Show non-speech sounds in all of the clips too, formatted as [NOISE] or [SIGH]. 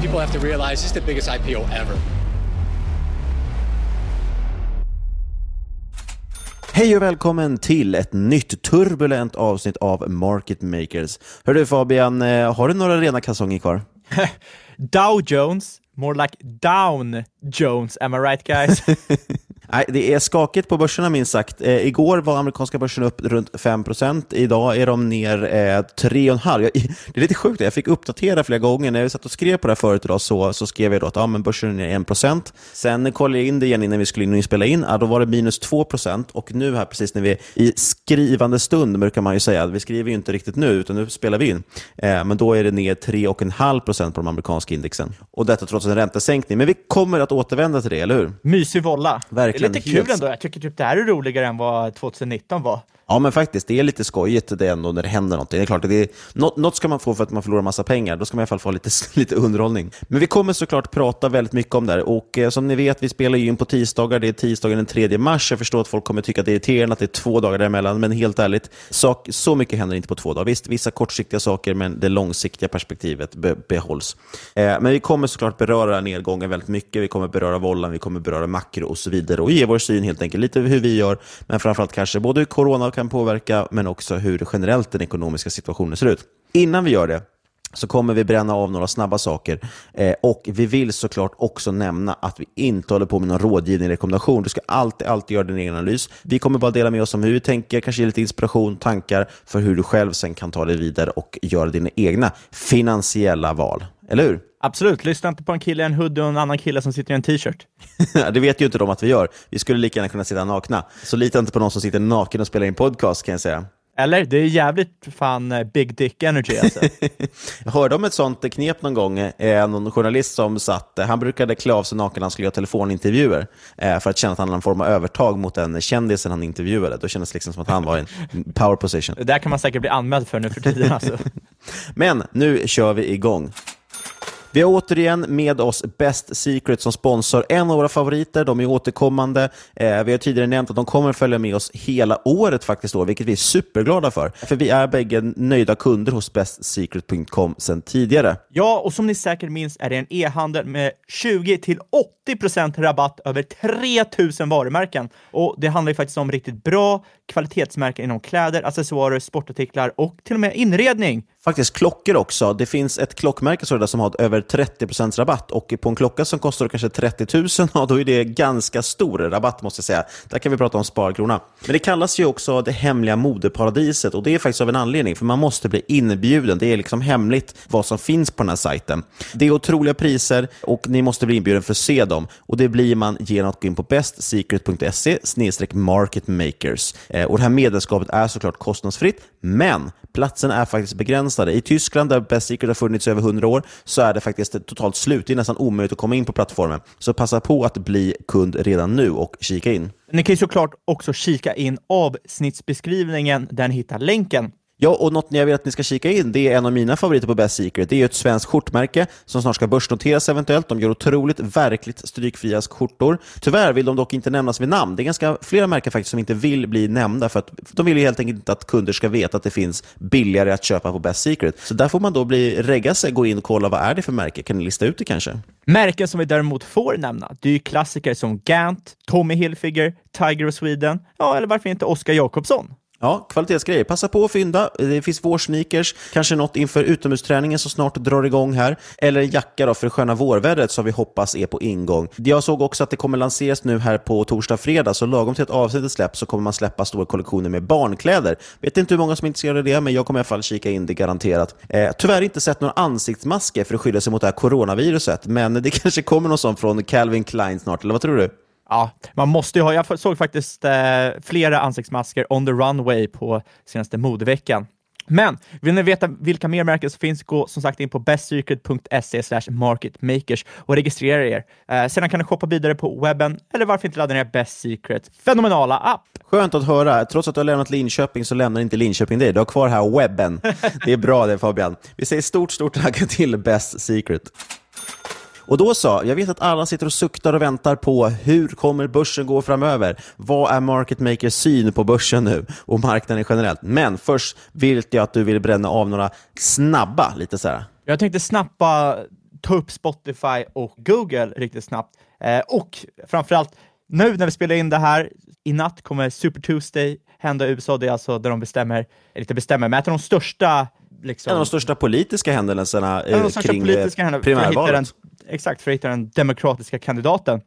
People have to realize this is the biggest IPO ever. Hej och välkommen till ett nytt turbulent avsnitt av Market Makers. Hör du Fabian, eh, har du några rena kalsonger kvar? [LAUGHS] Dow Jones, more like Down Jones, am I right guys? [LAUGHS] Nej, det är skakigt på börserna minst sagt. Eh, igår var amerikanska börsen upp runt 5% Idag är de ner eh, 3,5 Jag- [LAUGHS] Det är lite sjukt, jag fick uppdatera flera gånger. När jag satt och skrev på det här förut idag så, så skrev jag att ja, men börsen är ner 1 Sen kollade jag in det igen innan vi skulle in och spela in. Ja, då var det minus 2% och nu här precis när vi är i skrivande stund, brukar man ju säga. Vi skriver ju inte riktigt nu, utan nu spelar vi in. Eh, men då är det ner 3,5% på de amerikanska indexen. Och detta trots en räntesänkning. Men vi kommer att återvända till det, eller hur? Mysig volla. Verkligen, Det är lite helt- kul ändå. Jag tycker typ det här är roligare än vad 2019 var. Ja, men faktiskt. Det är lite skojigt det ändå när det händer någonting. Det är klart, det är, något, något ska man få för att man förlorar massa pengar. Då ska man i alla fall få lite, [LAUGHS] lite underhållning. Men vi kommer såklart prata väldigt mycket om det här. Och eh, som ni vet, vi spelar ju in på tisdagar. Det är tisdagen den 3 mars. Jag förstår att folk kommer tycka att det är irriterande att det är två dagar däremellan. Men helt ärligt, sak, så mycket händer inte på två dagar. Visst, vissa kortsiktiga saker, men det långsiktiga perspektivet be, behålls. Eh, men vi kommer såklart beröra nedgången väldigt mycket. Vi kommer beröra vollan, vi kommer beröra makro och så vidare. Och ge vår syn helt enkelt, lite hur vi gör. Men framförallt kanske både hur corona kan påverka, men också hur generellt den ekonomiska situationen ser ut. Innan vi gör det, så kommer vi bränna av några snabba saker. Eh, och vi vill såklart också nämna att vi inte håller på med någon rådgivning eller rekommendation. Du ska alltid, alltid göra din egen analys. Vi kommer bara dela med oss om hur vi tänker, kanske ge lite inspiration, tankar för hur du själv sen kan ta dig vidare och göra dina egna finansiella val. Eller hur? Absolut, lyssna inte på en kille i en hoodie och en annan kille som sitter i en t-shirt. [LAUGHS] det vet ju inte de att vi gör. Vi skulle lika gärna kunna sitta nakna. Så lita inte på någon som sitter naken och spelar in podcast kan jag säga. Eller? Det är jävligt fan eh, big dick energy alltså. [LAUGHS] Jag hörde om ett sånt knep någon gång. Eh, någon journalist som satt, eh, han brukade klä av sig naken när han skulle göra telefonintervjuer eh, för att känna att han hade en form av övertag mot den kändisen han intervjuade. Då kändes det liksom som att han var i en power position. Det där kan man säkert bli anmäld för nu för tiden alltså. [LAUGHS] Men nu kör vi igång. Vi har återigen med oss Best Secret som sponsor. En av våra favoriter, de är återkommande. Eh, vi har tidigare nämnt att de kommer följa med oss hela året faktiskt, då, vilket vi är superglada för. För vi är bägge nöjda kunder hos bestsecret.com sedan tidigare. Ja, och som ni säkert minns är det en e-handel med 20 till 80 rabatt över 3000 varumärken. Och det handlar ju faktiskt om riktigt bra kvalitetsmärken inom kläder, accessoarer, sportartiklar och till och med inredning. Faktiskt klockor också. Det finns ett klockmärke sådär som har över 30% rabatt och på en klocka som kostar kanske 30 000, [LAUGHS] ja, då är det ganska stor rabatt måste jag säga. Där kan vi prata om sparkrona. Men det kallas ju också det hemliga modeparadiset och det är faktiskt av en anledning, för man måste bli inbjuden. Det är liksom hemligt vad som finns på den här sajten. Det är otroliga priser och ni måste bli inbjuden för att se dem. Och det blir man genom att gå in på bestsecret.se marketmakers. Eh, och det här medlemskapet är såklart kostnadsfritt, men platsen är faktiskt begränsade. I Tyskland, där Best Secret har funnits i över 100 år, så är det faktiskt totalt slut. Det är nästan omöjligt att komma in på plattformen. Så passa på att bli kund redan nu och kika in. Ni kan ju såklart också kika in avsnittsbeskrivningen där ni hittar länken. Ja, och något jag vill att ni ska kika in, det är en av mina favoriter på Best Secret. Det är ett svenskt skjortmärke som snart ska börsnoteras eventuellt. De gör otroligt verkligt strykfria skjortor. Tyvärr vill de dock inte nämnas vid namn. Det är ganska flera märken faktiskt som inte vill bli nämnda för att de vill helt enkelt inte att kunder ska veta att det finns billigare att köpa på Best Secret. Så där får man då bli, regga sig, gå in och kolla vad är det för märke. Kan ni lista ut det kanske? Märken som vi däremot får nämna, det är ju klassiker som Gant, Tommy Hilfiger, Tiger of Sweden, ja, eller varför inte Oscar Jakobsson? Ja, kvalitetsgrejer. Passa på att fynda. Det finns vårsneakers, kanske något inför utomhusträningen som snart drar igång här. Eller en jacka då för det sköna vårvädret som vi hoppas är på ingång. Jag såg också att det kommer lanseras nu här på torsdag fredag, så lagom till att avsnittet släpps så kommer man släppa stora kollektioner med barnkläder. Vet inte hur många som är intresserade av det, men jag kommer i alla fall kika in det garanterat. Eh, tyvärr inte sett några ansiktsmasker för att skydda sig mot det här coronaviruset, men det [LAUGHS] kanske kommer någon sån från Calvin Klein snart, eller vad tror du? Ja, man måste ju ha. Jag såg faktiskt eh, flera ansiktsmasker on the runway på senaste modeveckan. Men vill ni veta vilka mer märken som finns, gå som sagt in på bestsecret.se marketmakers och registrera er. Eh, sedan kan ni shoppa vidare på webben, eller varför inte ladda ner Best Secret fenomenala app. Skönt att höra. Trots att du har lämnat Linköping så lämnar inte Linköping dig. Du har kvar här webben. [LAUGHS] Det är bra det Fabian. Vi säger stort, stort tack till Best Secret. Och då sa, jag vet att alla sitter och suktar och väntar på hur kommer börsen gå framöver? Vad är market makers syn på börsen nu och marknaden generellt? Men först vill jag att du vill bränna av några snabba, lite så här. Jag tänkte snabba ta upp Spotify och Google riktigt snabbt. Eh, och framförallt, nu när vi spelar in det här, i natt kommer Super Tuesday hända i USA. Det är alltså där de bestämmer, eller inte bestämmer, men ett av de största Liksom, en av de största politiska händelserna eh, kring politiska primärvalet exakt, för att hitta den demokratiska kandidaten.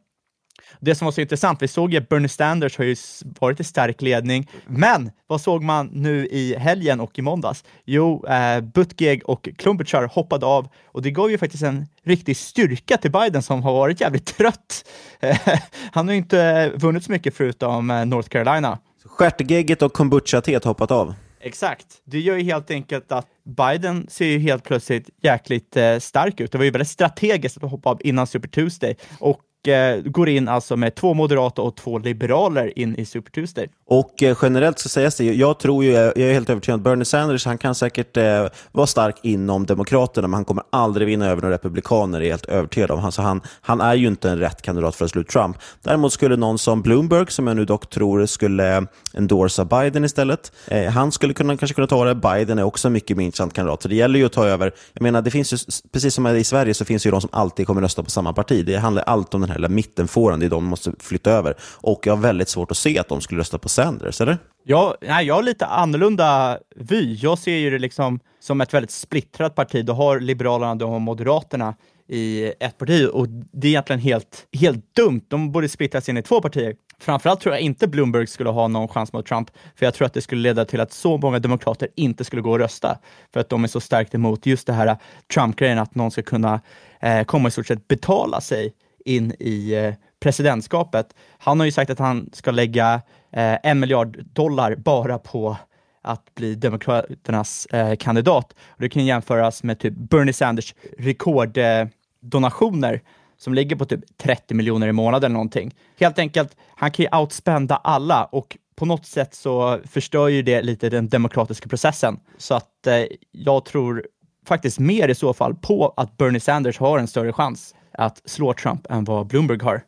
Det som var så intressant, vi såg ju att Bernie Sanders har ju varit i stark ledning, men vad såg man nu i helgen och i måndags? Jo, eh, Buttigieg och Klobuchar hoppade av och det gav ju faktiskt en riktig styrka till Biden som har varit jävligt trött. [LAUGHS] Han har ju inte vunnit så mycket förutom eh, North Carolina. Stjärtgegget och kombucha-teet hoppat av. Exakt. Det gör ju helt enkelt att Biden ser ju helt plötsligt jäkligt eh, stark ut. Det var ju väldigt strategiskt att hoppa av innan Super Tuesday och Eh, går in alltså med två moderata och två liberaler in i Super Tuesday. Och eh, generellt ska sägas det, jag tror ju, jag är helt övertygad om Bernie Sanders, han kan säkert eh, vara stark inom Demokraterna, men han kommer aldrig vinna över några republikaner, är helt övertygad om. Alltså han, han är ju inte en rätt kandidat för att slå ut Trump. Däremot skulle någon som Bloomberg, som jag nu dock tror skulle endorsa Biden istället, eh, han skulle kunna, kanske kunna ta det. Biden är också en mycket mer intressant kandidat, så det gäller ju att ta över. Jag menar, det finns ju, precis som i Sverige så finns det ju de som alltid kommer rösta på samma parti. Det handlar allt om den här lilla mittenfåran, det är de som måste flytta över. Och jag har väldigt svårt att se att de skulle rösta på Sanders, eller? Ja, nej, jag har lite annorlunda vy. Jag ser ju det liksom som ett väldigt splittrat parti. Du har Liberalerna, du har Moderaterna i ett parti och det är egentligen helt, helt dumt. De borde splittras in i två partier. Framförallt tror jag inte Bloomberg skulle ha någon chans mot Trump, för jag tror att det skulle leda till att så många demokrater inte skulle gå och rösta, för att de är så starkt emot just det här Trump-grejen, att någon ska kunna eh, komma i stort sett betala sig in i eh, presidentskapet. Han har ju sagt att han ska lägga eh, en miljard dollar bara på att bli Demokraternas eh, kandidat. Och det kan jämföras med typ Bernie Sanders rekorddonationer eh, som ligger på typ 30 miljoner i månaden eller någonting. Helt enkelt, han kan ju outspenda alla och på något sätt så förstör ju det lite den demokratiska processen. Så att eh, jag tror faktiskt mer i så fall på att Bernie Sanders har en större chans att slå Trump än vad Bloomberg har.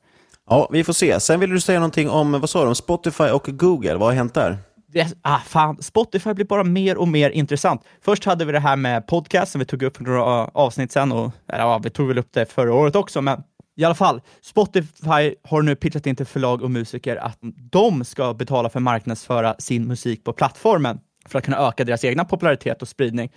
Ja, vi får se. Sen vill du säga någonting om, vad sa om Spotify och Google. Vad har hänt där? Det, ah, fan, Spotify blir bara mer och mer intressant. Först hade vi det här med podcast som vi tog upp några avsnitt sen och eller, ja, vi tog väl upp det förra året också, men i alla fall, Spotify har nu pitchat in till förlag och musiker att de ska betala för marknadsföra sin musik på plattformen för att kunna öka deras egna popularitet och spridning.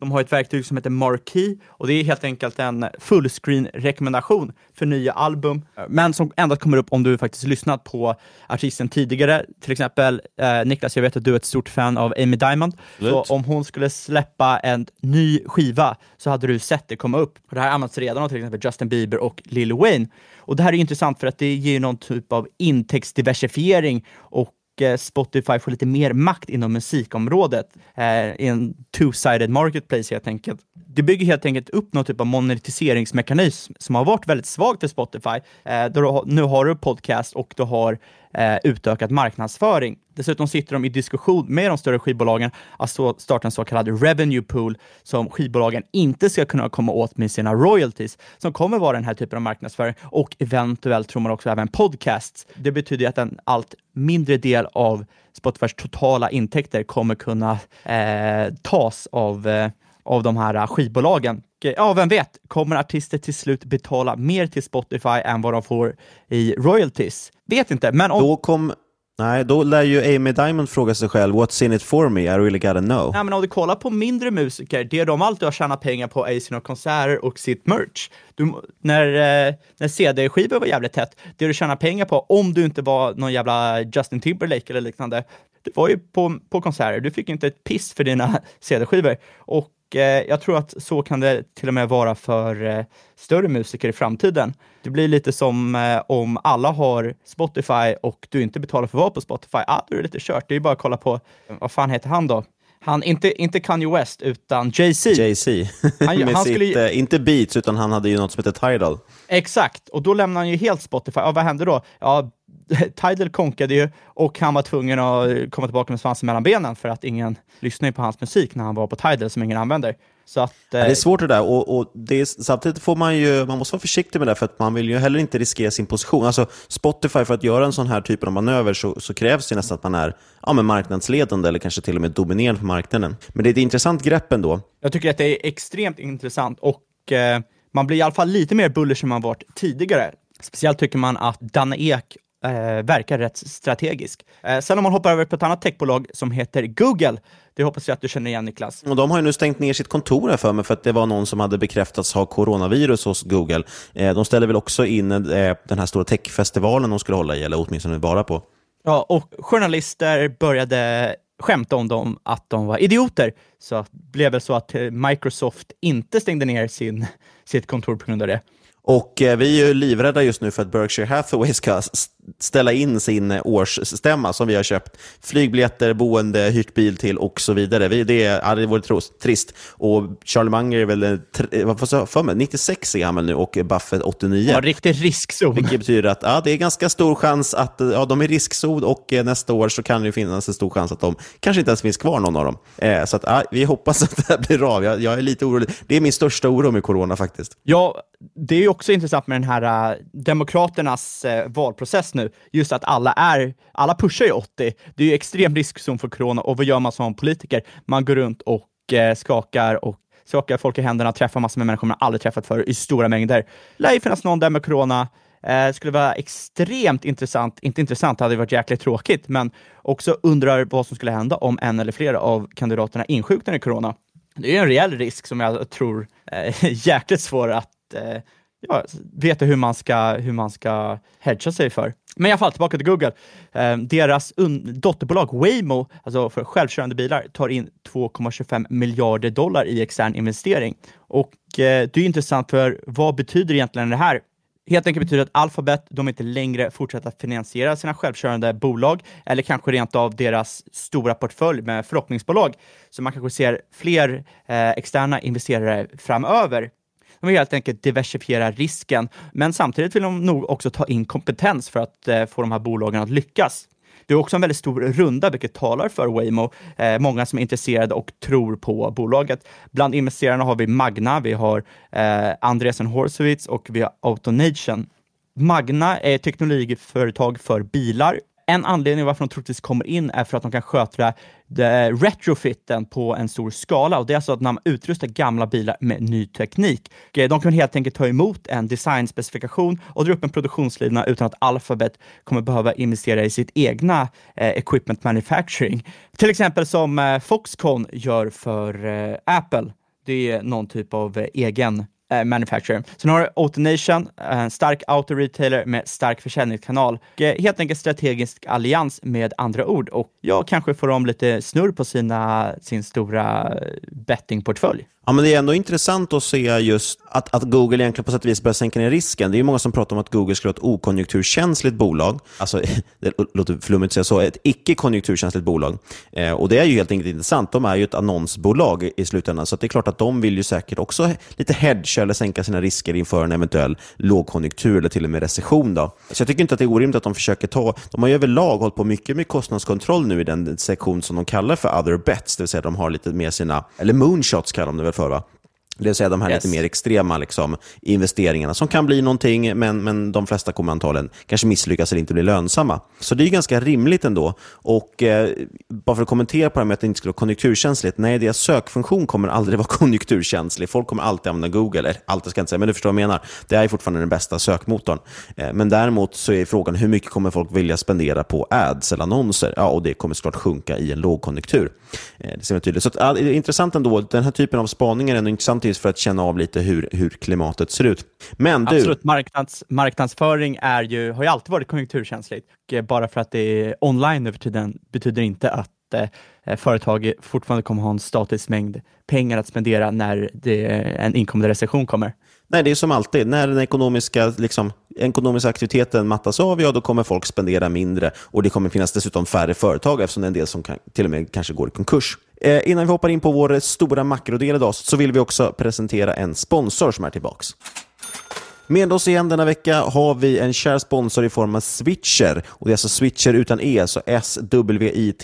De har ett verktyg som heter Marquee och det är helt enkelt en fullscreen-rekommendation för nya album, men som endast kommer upp om du faktiskt lyssnat på artisten tidigare. Till exempel eh, Niklas, jag vet att du är ett stort fan av Amy Diamond. Så om hon skulle släppa en ny skiva så hade du sett det komma upp. Och det här används redan av till exempel Justin Bieber och Lil Wayne. Och det här är intressant för att det ger någon typ av intäktsdiversifiering och Eh, Spotify får lite mer makt inom musikområdet eh, i en two-sided marketplace helt enkelt. Det bygger helt enkelt upp någon typ av monetiseringsmekanism som har varit väldigt svag för Spotify. Eh, nu har du podcast och du har eh, utökad marknadsföring. Dessutom sitter de i diskussion med de större skivbolagen alltså att starta en så kallad revenue pool som skivbolagen inte ska kunna komma åt med sina royalties, som kommer vara den här typen av marknadsföring och eventuellt tror man också även podcasts. Det betyder att en allt mindre del av Spotifys totala intäkter kommer kunna eh, tas av eh, av de här skivbolagen. Ja, vem vet, kommer artister till slut betala mer till Spotify än vad de får i royalties? Vet inte, men om... Då kom... Nej, då lär ju Amy Diamond fråga sig själv, what's in it for me? I really gotta know. Nej, men om du kollar på mindre musiker, det de alltid har tjänat pengar på är sina konserter och sitt merch. Du, när, eh, när CD-skivor var jävligt tätt, det du tjänar pengar på, om du inte var någon jävla Justin Timberlake eller liknande, det var ju på, på konserter. Du fick inte ett piss för dina [LAUGHS] CD-skivor. Och Eh, jag tror att så kan det till och med vara för eh, större musiker i framtiden. Det blir lite som eh, om alla har Spotify och du inte betalar för att vara på Spotify. Ah, då är det lite kört. Det är bara att kolla på, vad fan heter han då? Han, inte, inte Kanye West, utan Jay-Z. Jay-Z. Han, [LAUGHS] han sitt, skulle... eh, inte Beats, utan han hade ju något som heter Tidal. Exakt, och då lämnade han ju helt Spotify. Ja, vad hände då? Ja, Tidal konkade ju och han var tvungen att komma tillbaka med svansen mellan benen för att ingen lyssnade på hans musik när han var på Tidal som ingen använder. Så att, ja, det är svårt det där och, och det är, samtidigt får man ju, man måste vara försiktig med det för att man vill ju heller inte riskera sin position. Alltså Spotify, för att göra en sån här typ av manöver så, så krävs det nästan att man är ja, men marknadsledande eller kanske till och med dominerande på marknaden. Men det är ett intressant grepp ändå. Jag tycker att det är extremt intressant och eh, man blir i alla fall lite mer bullish än man varit tidigare. Speciellt tycker man att Danne Ek eh, verkar rätt strategisk. Eh, sen om man hoppar över på ett annat techbolag som heter Google, det hoppas jag att du känner igen Niklas. Och de har ju nu stängt ner sitt kontor här för mig för att det var någon som hade bekräftats ha coronavirus hos Google. Eh, de ställer väl också in eh, den här stora techfestivalen de skulle hålla i, eller åtminstone vara på. Ja, och journalister började skämta om dem att de var idioter. Så det blev väl så att Microsoft inte stängde ner sin, sitt kontor på grund av det. Och eh, vi är ju livrädda just nu för att Berkshire Hathaway ska ställa in sin eh, årsstämma som vi har köpt. Flygbiljetter, boende, hyrt bil till och så vidare. Vi, det, ja, det vore trist. Och Charlie Munger är väl, eh, vad sa för mig, 96 är han väl nu och Buffett 89. Ja, riktig riskzon. Vilket betyder att ja, det är ganska stor chans att ja, de är riskzon och nästa år så kan det finnas en stor chans att de kanske inte ens finns kvar någon av dem. Eh, så att, ja, vi hoppas [LAUGHS] att det här blir av. Jag, jag är lite orolig. Det är min största oro med corona faktiskt. Ja, det är också intressant med den här uh, Demokraternas uh, valprocess nu, just att alla är, alla pushar ju 80. Det är ju extrem riskzon för corona och vad gör man som politiker? Man går runt och eh, skakar och skakar folk i händerna, träffar massor med människor man aldrig träffat förr i stora mängder. Lär ju finnas någon där med corona. Eh, skulle vara extremt intressant, inte intressant, det hade varit jäkligt tråkigt, men också undrar vad som skulle hända om en eller flera av kandidaterna insjuknar i corona. Det är en rejäl risk som jag tror är eh, [LAUGHS] jäkligt svår att eh, ja, veta hur man, ska, hur man ska hedga sig för. Men i alla fall, tillbaka till Google. Eh, deras dotterbolag Waymo, alltså för självkörande bilar, tar in 2,25 miljarder dollar i extern investering. Och eh, det är intressant, för vad betyder egentligen det här? Helt enkelt betyder att Alphabet, de inte längre fortsätter att finansiera sina självkörande bolag, eller kanske rent av deras stora portfölj med förhoppningsbolag. Så man kanske ser fler eh, externa investerare framöver. De vill helt enkelt diversifiera risken, men samtidigt vill de nog också ta in kompetens för att eh, få de här bolagen att lyckas. Det är också en väldigt stor runda, vilket talar för Waymo. Eh, många som är intresserade och tror på bolaget. Bland investerarna har vi Magna, vi har eh, Andreessen Horsowitz och vi har Autonation. Magna är ett teknologiföretag för bilar en anledning varför de troligtvis kommer in är för att de kan sköta eh, retrofitten på en stor skala och det är alltså att när man utrustar gamla bilar med ny teknik. Eh, de kan helt enkelt ta emot en designspecifikation och dra upp en produktionslina utan att Alphabet kommer behöva investera i sitt egna eh, equipment manufacturing. Till exempel som eh, Foxconn gör för eh, Apple. Det är någon typ av eh, egen eh, manufacturer. Sen har du Autonation, eh, en stark auto-retailer med stark försäljningskanal. Eh, helt enkelt strategisk allians med andra ord och ja, kanske får de lite snurr på sina, sin stora eh, bettingportfölj. Ja, men det är ändå intressant att se just att, att Google egentligen på sätt och vis börjar sänka ner risken. Det är många som pratar om att Google skulle vara ett okonjunkturkänsligt bolag. Alltså, [LAUGHS] det låter flummigt att säga så, ett icke-konjunkturkänsligt bolag. Eh, och det är ju helt enkelt intressant. De är ju ett annonsbolag i slutändan, så det är klart att de vill ju säkert också lite hedga eller sänka sina risker inför en eventuell lågkonjunktur eller till och med recession. Då. Så jag tycker inte att det är orimligt att de försöker ta... De har ju överlag hållit på mycket med kostnadskontroll nu i den sektion som de kallar för other bets, det vill säga de har lite mer sina, eller moonshots kallar de det för, va? Det vill säga de här yes. lite mer extrema liksom, investeringarna som kan bli någonting, men, men de flesta kommer antagligen kanske misslyckas eller inte bli lönsamma. Så det är ganska rimligt ändå. Och eh, bara för att kommentera på det här med att det inte skulle vara konjunkturkänsligt. Nej, deras sökfunktion kommer aldrig [LAUGHS] vara konjunkturkänslig. Folk kommer alltid använda Google. Eller alltid ska jag inte säga, men du förstår vad jag menar. Det är fortfarande den bästa sökmotorn. Eh, men däremot så är frågan hur mycket kommer folk vilja spendera på ads eller annonser? Ja, och det kommer såklart sjunka i en lågkonjunktur. Eh, det ser man tydligt. Så att, intressant ändå. Den här typen av spaningar är ändå intressant för att känna av lite hur, hur klimatet ser ut. Men du... Absolut, Marknads, marknadsföring är ju, har ju alltid varit konjunkturkänsligt. Eh, bara för att det är online nu för tiden betyder inte att eh, företag fortfarande kommer ha en statisk mängd pengar att spendera när det, en inkommande recession kommer. Nej, det är som alltid. När den ekonomiska, liksom, ekonomiska aktiviteten mattas av, ja, då kommer folk spendera mindre och det kommer finnas dessutom färre företag eftersom det är en del som kan, till och med kanske går i konkurs. Eh, innan vi hoppar in på vår stora makrodel idag så vill vi också presentera en sponsor som är tillbaka. Med oss igen denna vecka har vi en kär sponsor i form av Switcher. Och det är alltså Switcher utan E, så S-W-I-T-C-H-R,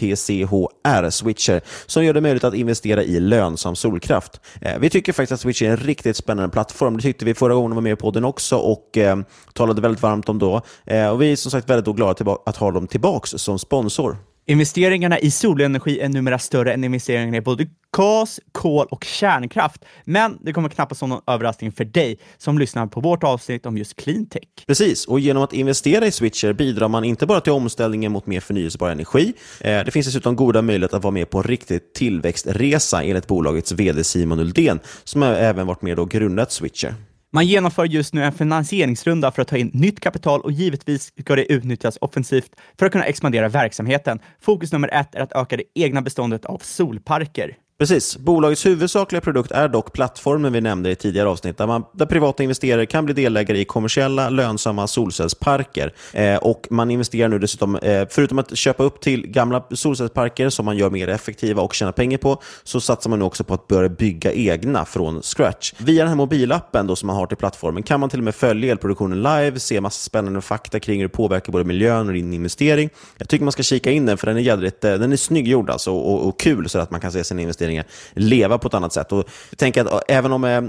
Switcher, som gör det möjligt att investera i lönsam solkraft. Eh, vi tycker faktiskt att Switcher är en riktigt spännande plattform. Det tyckte vi förra gången vi var med på den också och eh, talade väldigt varmt om då. Eh, och vi är som sagt väldigt glada att ha dem tillbaka som sponsor. Investeringarna i solenergi är numera större än investeringarna i både gas, kol och kärnkraft. Men det kommer knappast som någon överraskning för dig som lyssnar på vårt avsnitt om just cleantech. Precis, och genom att investera i Switcher bidrar man inte bara till omställningen mot mer förnyelsebar energi. Eh, det finns dessutom goda möjligheter att vara med på en riktig tillväxtresa enligt bolagets vd Simon Uldén, som även varit med och grundat Switcher. Man genomför just nu en finansieringsrunda för att ta in nytt kapital och givetvis ska det utnyttjas offensivt för att kunna expandera verksamheten. Fokus nummer ett är att öka det egna beståndet av solparker. Precis. Bolagets huvudsakliga produkt är dock plattformen vi nämnde i tidigare avsnitt, där, man, där privata investerare kan bli delägare i kommersiella, lönsamma solcellsparker. Eh, och man investerar nu dessutom, eh, förutom att köpa upp till gamla solcellsparker som man gör mer effektiva och tjänar pengar på, så satsar man nu också på att börja bygga egna från scratch. Via den här mobilappen då som man har till plattformen kan man till och med följa elproduktionen live, se massa spännande fakta kring hur det påverkar både miljön och din investering. Jag tycker man ska kika in den, för den är jädrigt, eh, den är snygggjord alltså, och, och, och kul så att man kan se sin investering investeringar leva på ett annat sätt. Och jag tänker att även om, eh,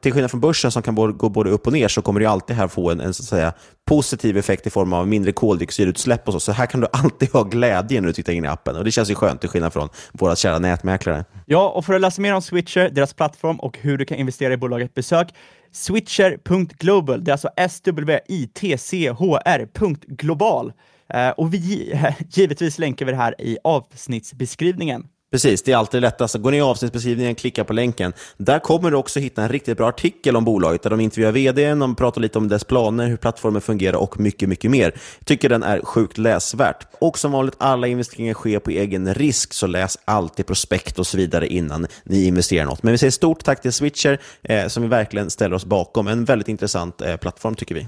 till skillnad från börsen som kan gå både upp och ner, så kommer det alltid här få en, en så att säga, positiv effekt i form av mindre koldioxidutsläpp och så. Så här kan du [LAUGHS] alltid ha glädje när du tittar in i appen. Och det känns ju skönt, till skillnad från våra kära nätmäklare. Ja, och för att läsa mer om Switcher, deras plattform och hur du kan investera i bolaget, besök switcher.global. Det är alltså S-W-I-T-C-H-R.global. Eh, och vi, [LAUGHS] givetvis länkar vi det här i avsnittsbeskrivningen. Precis, det är alltid lättast. Alltså, Gå ner i avsnittsbeskrivningen, klicka på länken. Där kommer du också hitta en riktigt bra artikel om bolaget, där de intervjuar vdn, de pratar lite om dess planer, hur plattformen fungerar och mycket, mycket mer. Jag tycker den är sjukt läsvärt. Och som vanligt, alla investeringar sker på egen risk, så läs alltid prospekt och så vidare innan ni investerar något. Men vi säger stort tack till Switcher, eh, som vi verkligen ställer oss bakom. En väldigt intressant eh, plattform tycker vi.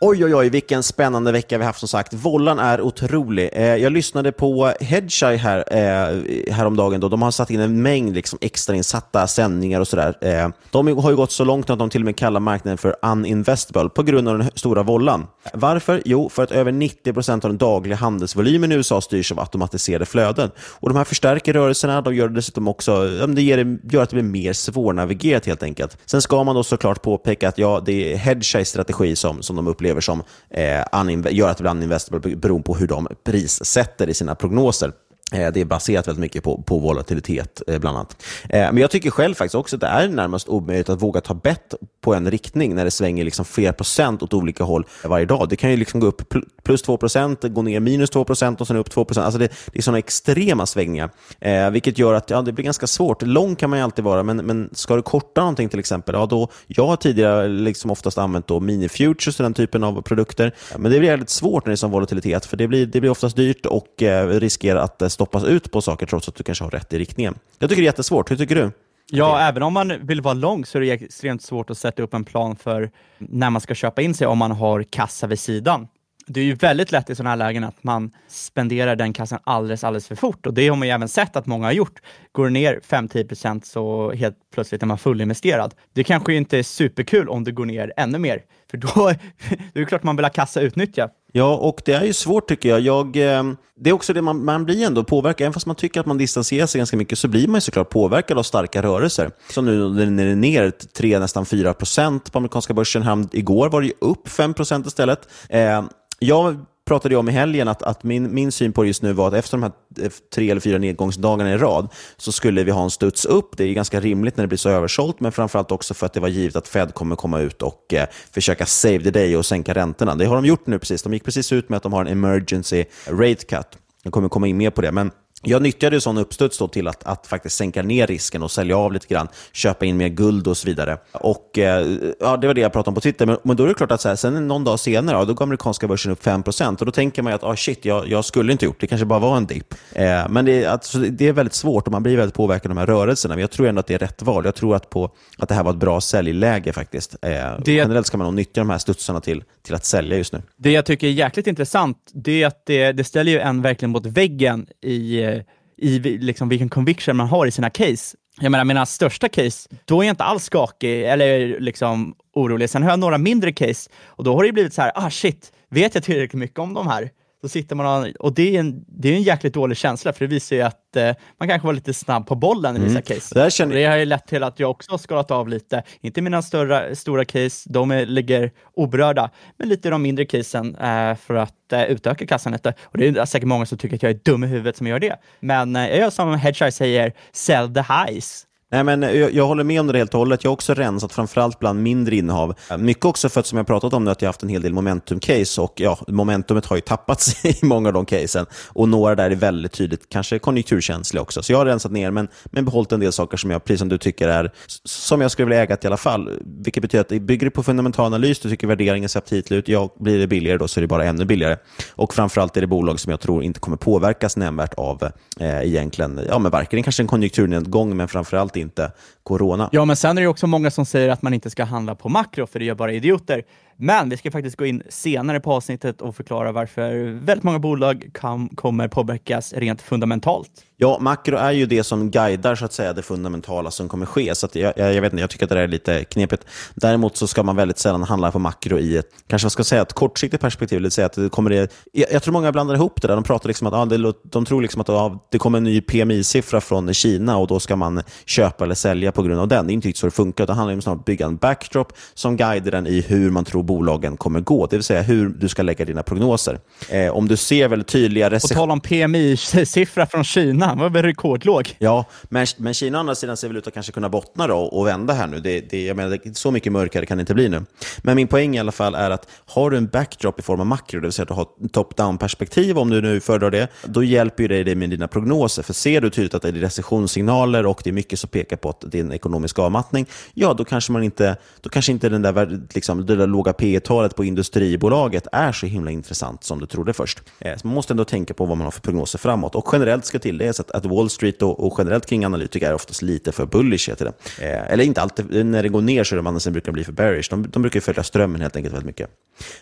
Oj, oj, oj, vilken spännande vecka vi haft som sagt. Vollan är otrolig. Eh, jag lyssnade på Hedgeye här, eh, häromdagen. Då. De har satt in en mängd liksom, extrainsatta sändningar och sådär. Eh, de har ju gått så långt att de till och med kallar marknaden för uninvestable på grund av den stora vollan. Varför? Jo, för att över 90% av den dagliga handelsvolymen i USA styrs av automatiserade flöden. Och De här förstärker rörelserna. De gör det dessutom också, det ger, gör att det blir mer svårnavigerat helt enkelt. Sen ska man då såklart påpeka att ja, det är Hedgeye's strategi som, som de upplever som eh, gör att det blir uninvestable beroende på hur de prissätter i sina prognoser. Eh, det är baserat väldigt mycket på, på volatilitet, eh, bland annat. Eh, men jag tycker själv faktiskt också att det är närmast omöjligt att våga ta bett på en riktning när det svänger liksom flera procent åt olika håll varje dag. Det kan ju liksom gå upp plus 2 procent, gå ner minus 2 procent och sen upp 2 procent. Alltså det, det är sådana extrema svängningar, eh, vilket gör att ja, det blir ganska svårt. Lång kan man ju alltid vara, men, men ska du korta någonting till exempel, ja, då, jag har tidigare liksom oftast använt då mini-futures och den typen av produkter, men det blir väldigt svårt när det är sån volatilitet, för det blir, det blir oftast dyrt och eh, riskerar att stoppas ut på saker trots att du kanske har rätt i riktningen. Jag tycker det är jättesvårt. Hur tycker du? Ja, okay. även om man vill vara lång så är det extremt svårt att sätta upp en plan för när man ska köpa in sig om man har kassa vid sidan. Det är ju väldigt lätt i sådana här lägen att man spenderar den kassan alldeles, alldeles för fort och det har man ju även sett att många har gjort. Går det ner 5-10% så helt plötsligt är man fullinvesterad. Det kanske inte är superkul om det går ner ännu mer, för då, [LAUGHS] det är klart man vill ha kassa utnyttja. Ja, och det är ju svårt tycker jag. jag eh, det är också det man, man blir ändå påverkad. Även fast man tycker att man distanserar sig ganska mycket så blir man ju såklart påverkad av starka rörelser. Som nu när den är ner 3, nästan 4 procent på amerikanska börsen. Igår var det ju upp 5 procent istället. Eh, jag pratade jag om i helgen att, att min, min syn på det just nu var att efter de här eh, tre eller fyra nedgångsdagarna i rad så skulle vi ha en studs upp. Det är ganska rimligt när det blir så översålt, men framförallt också för att det var givet att Fed kommer komma ut och eh, försöka save the day och sänka räntorna. Det har de gjort nu precis. De gick precis ut med att de har en emergency rate cut. Jag kommer komma in mer på det, men jag nyttjade sån uppstuds till att, att faktiskt sänka ner risken och sälja av lite grann, köpa in mer guld och så vidare. Och eh, ja, Det var det jag pratade om på Twitter. Men, men då är det klart att så här, sen någon dag senare, ja, då går amerikanska börsen upp 5% och då tänker man att ah, shit, jag, jag skulle inte gjort det, kanske bara var en dipp. Eh, men det, alltså, det är väldigt svårt och man blir väldigt påverkad av de här rörelserna. Men jag tror ändå att det är rätt val. Jag tror att, på, att det här var ett bra säljläge faktiskt. Eh, det... Generellt ska man nog nyttja de här studsarna till, till att sälja just nu. Det jag tycker är jäkligt intressant, det är att det, det ställer ju en verkligen mot väggen i eh, i liksom vilken conviction man har i sina case. Jag menar, mina största case, då är jag inte alls skakig eller liksom orolig. Sen har jag några mindre case och då har det blivit så här, ah shit, vet jag tillräckligt mycket om de här? Så sitter man och, det är, en, det är en jäkligt dålig känsla, för det visar ju att eh, man kanske var lite snabb på bollen i vissa mm. case. Det, känner... det har ju lett till att jag också har skalat av lite, inte mina större, stora case, de är, ligger oberörda, men lite de mindre casen eh, för att eh, utöka kassan lite. Och det är säkert många som tycker att jag är dum i huvudet som gör det. Men eh, jag gör som Hedgeye säger, sell the highs. Nej, men jag, jag, håller med om det helt och hållet. Jag har också rensat framförallt bland mindre innehav. Mycket också för att, som jag pratat om, nu, att jag har haft en hel del momentum-case och ja, momentumet har ju tappats [LAUGHS] i många av de casen och några där är väldigt tydligt kanske konjunkturkänsliga också. Så jag har rensat ner, men, men behållit en del saker som jag, precis som du tycker, är som jag skulle vilja äga i alla fall. Vilket betyder att det bygger på fundamental analys, du tycker värderingen ser aptitlig ut, ja, blir det billigare då så är det bara ännu billigare. Och framförallt är det bolag som jag tror inte kommer påverkas nämnvärt av eh, egentligen, ja, men varken kanske en konjunkturnedgång, men framförallt inte corona. Ja, men sen är det också många som säger att man inte ska handla på makro, för det gör bara idioter. Men vi ska faktiskt gå in senare på avsnittet och förklara varför väldigt många bolag kan, kommer påverkas rent fundamentalt. Ja, makro är ju det som guidar så att säga det fundamentala som kommer ske. Så jag, jag, jag, vet inte, jag tycker att det där är lite knepigt. Däremot så ska man väldigt sällan handla på makro i ett, kanske man ska säga ett kortsiktigt perspektiv. Det säga att det kommer det, jag, jag, tror många blandar ihop det där. De pratar liksom att ah, det, de tror liksom att ah, det kommer en ny PMI-siffra från Kina och då ska man köpa eller sälja på grund av den. Det är inte riktigt så det funkar. Det handlar om att bygga en backdrop som guider den i hur man tror bolagen kommer gå, det vill säga hur du ska lägga dina prognoser. Eh, om du ser väldigt tydliga På tal om PMI-siffra från Kina, vad var rekordlåg. Ja, men, men Kina å andra sidan ser väl ut att kanske kunna bottna då och vända här nu. Det, det, jag menar, så mycket mörkare kan det inte bli nu. Men min poäng i alla fall är att har du en backdrop i form av makro, det vill säga att du har top-down-perspektiv, om du nu föredrar det, då hjälper det dig med dina prognoser. För ser du tydligt att det är recessionssignaler och det är mycket som pekar på att det är en ekonomisk avmattning, ja då kanske man inte, då kanske inte den där, liksom, det där låga P talet på industribolaget är så himla intressant som du trodde först. Eh, så man måste ändå tänka på vad man har för prognoser framåt. Och generellt ska tilläggas att, att Wall Street och, och, generellt kring analytiker är oftast lite för bullish. Heter det. Eh, eller inte alltid, när det går ner så är de andra brukar bli för bearish. De, de brukar följa strömmen helt enkelt väldigt mycket.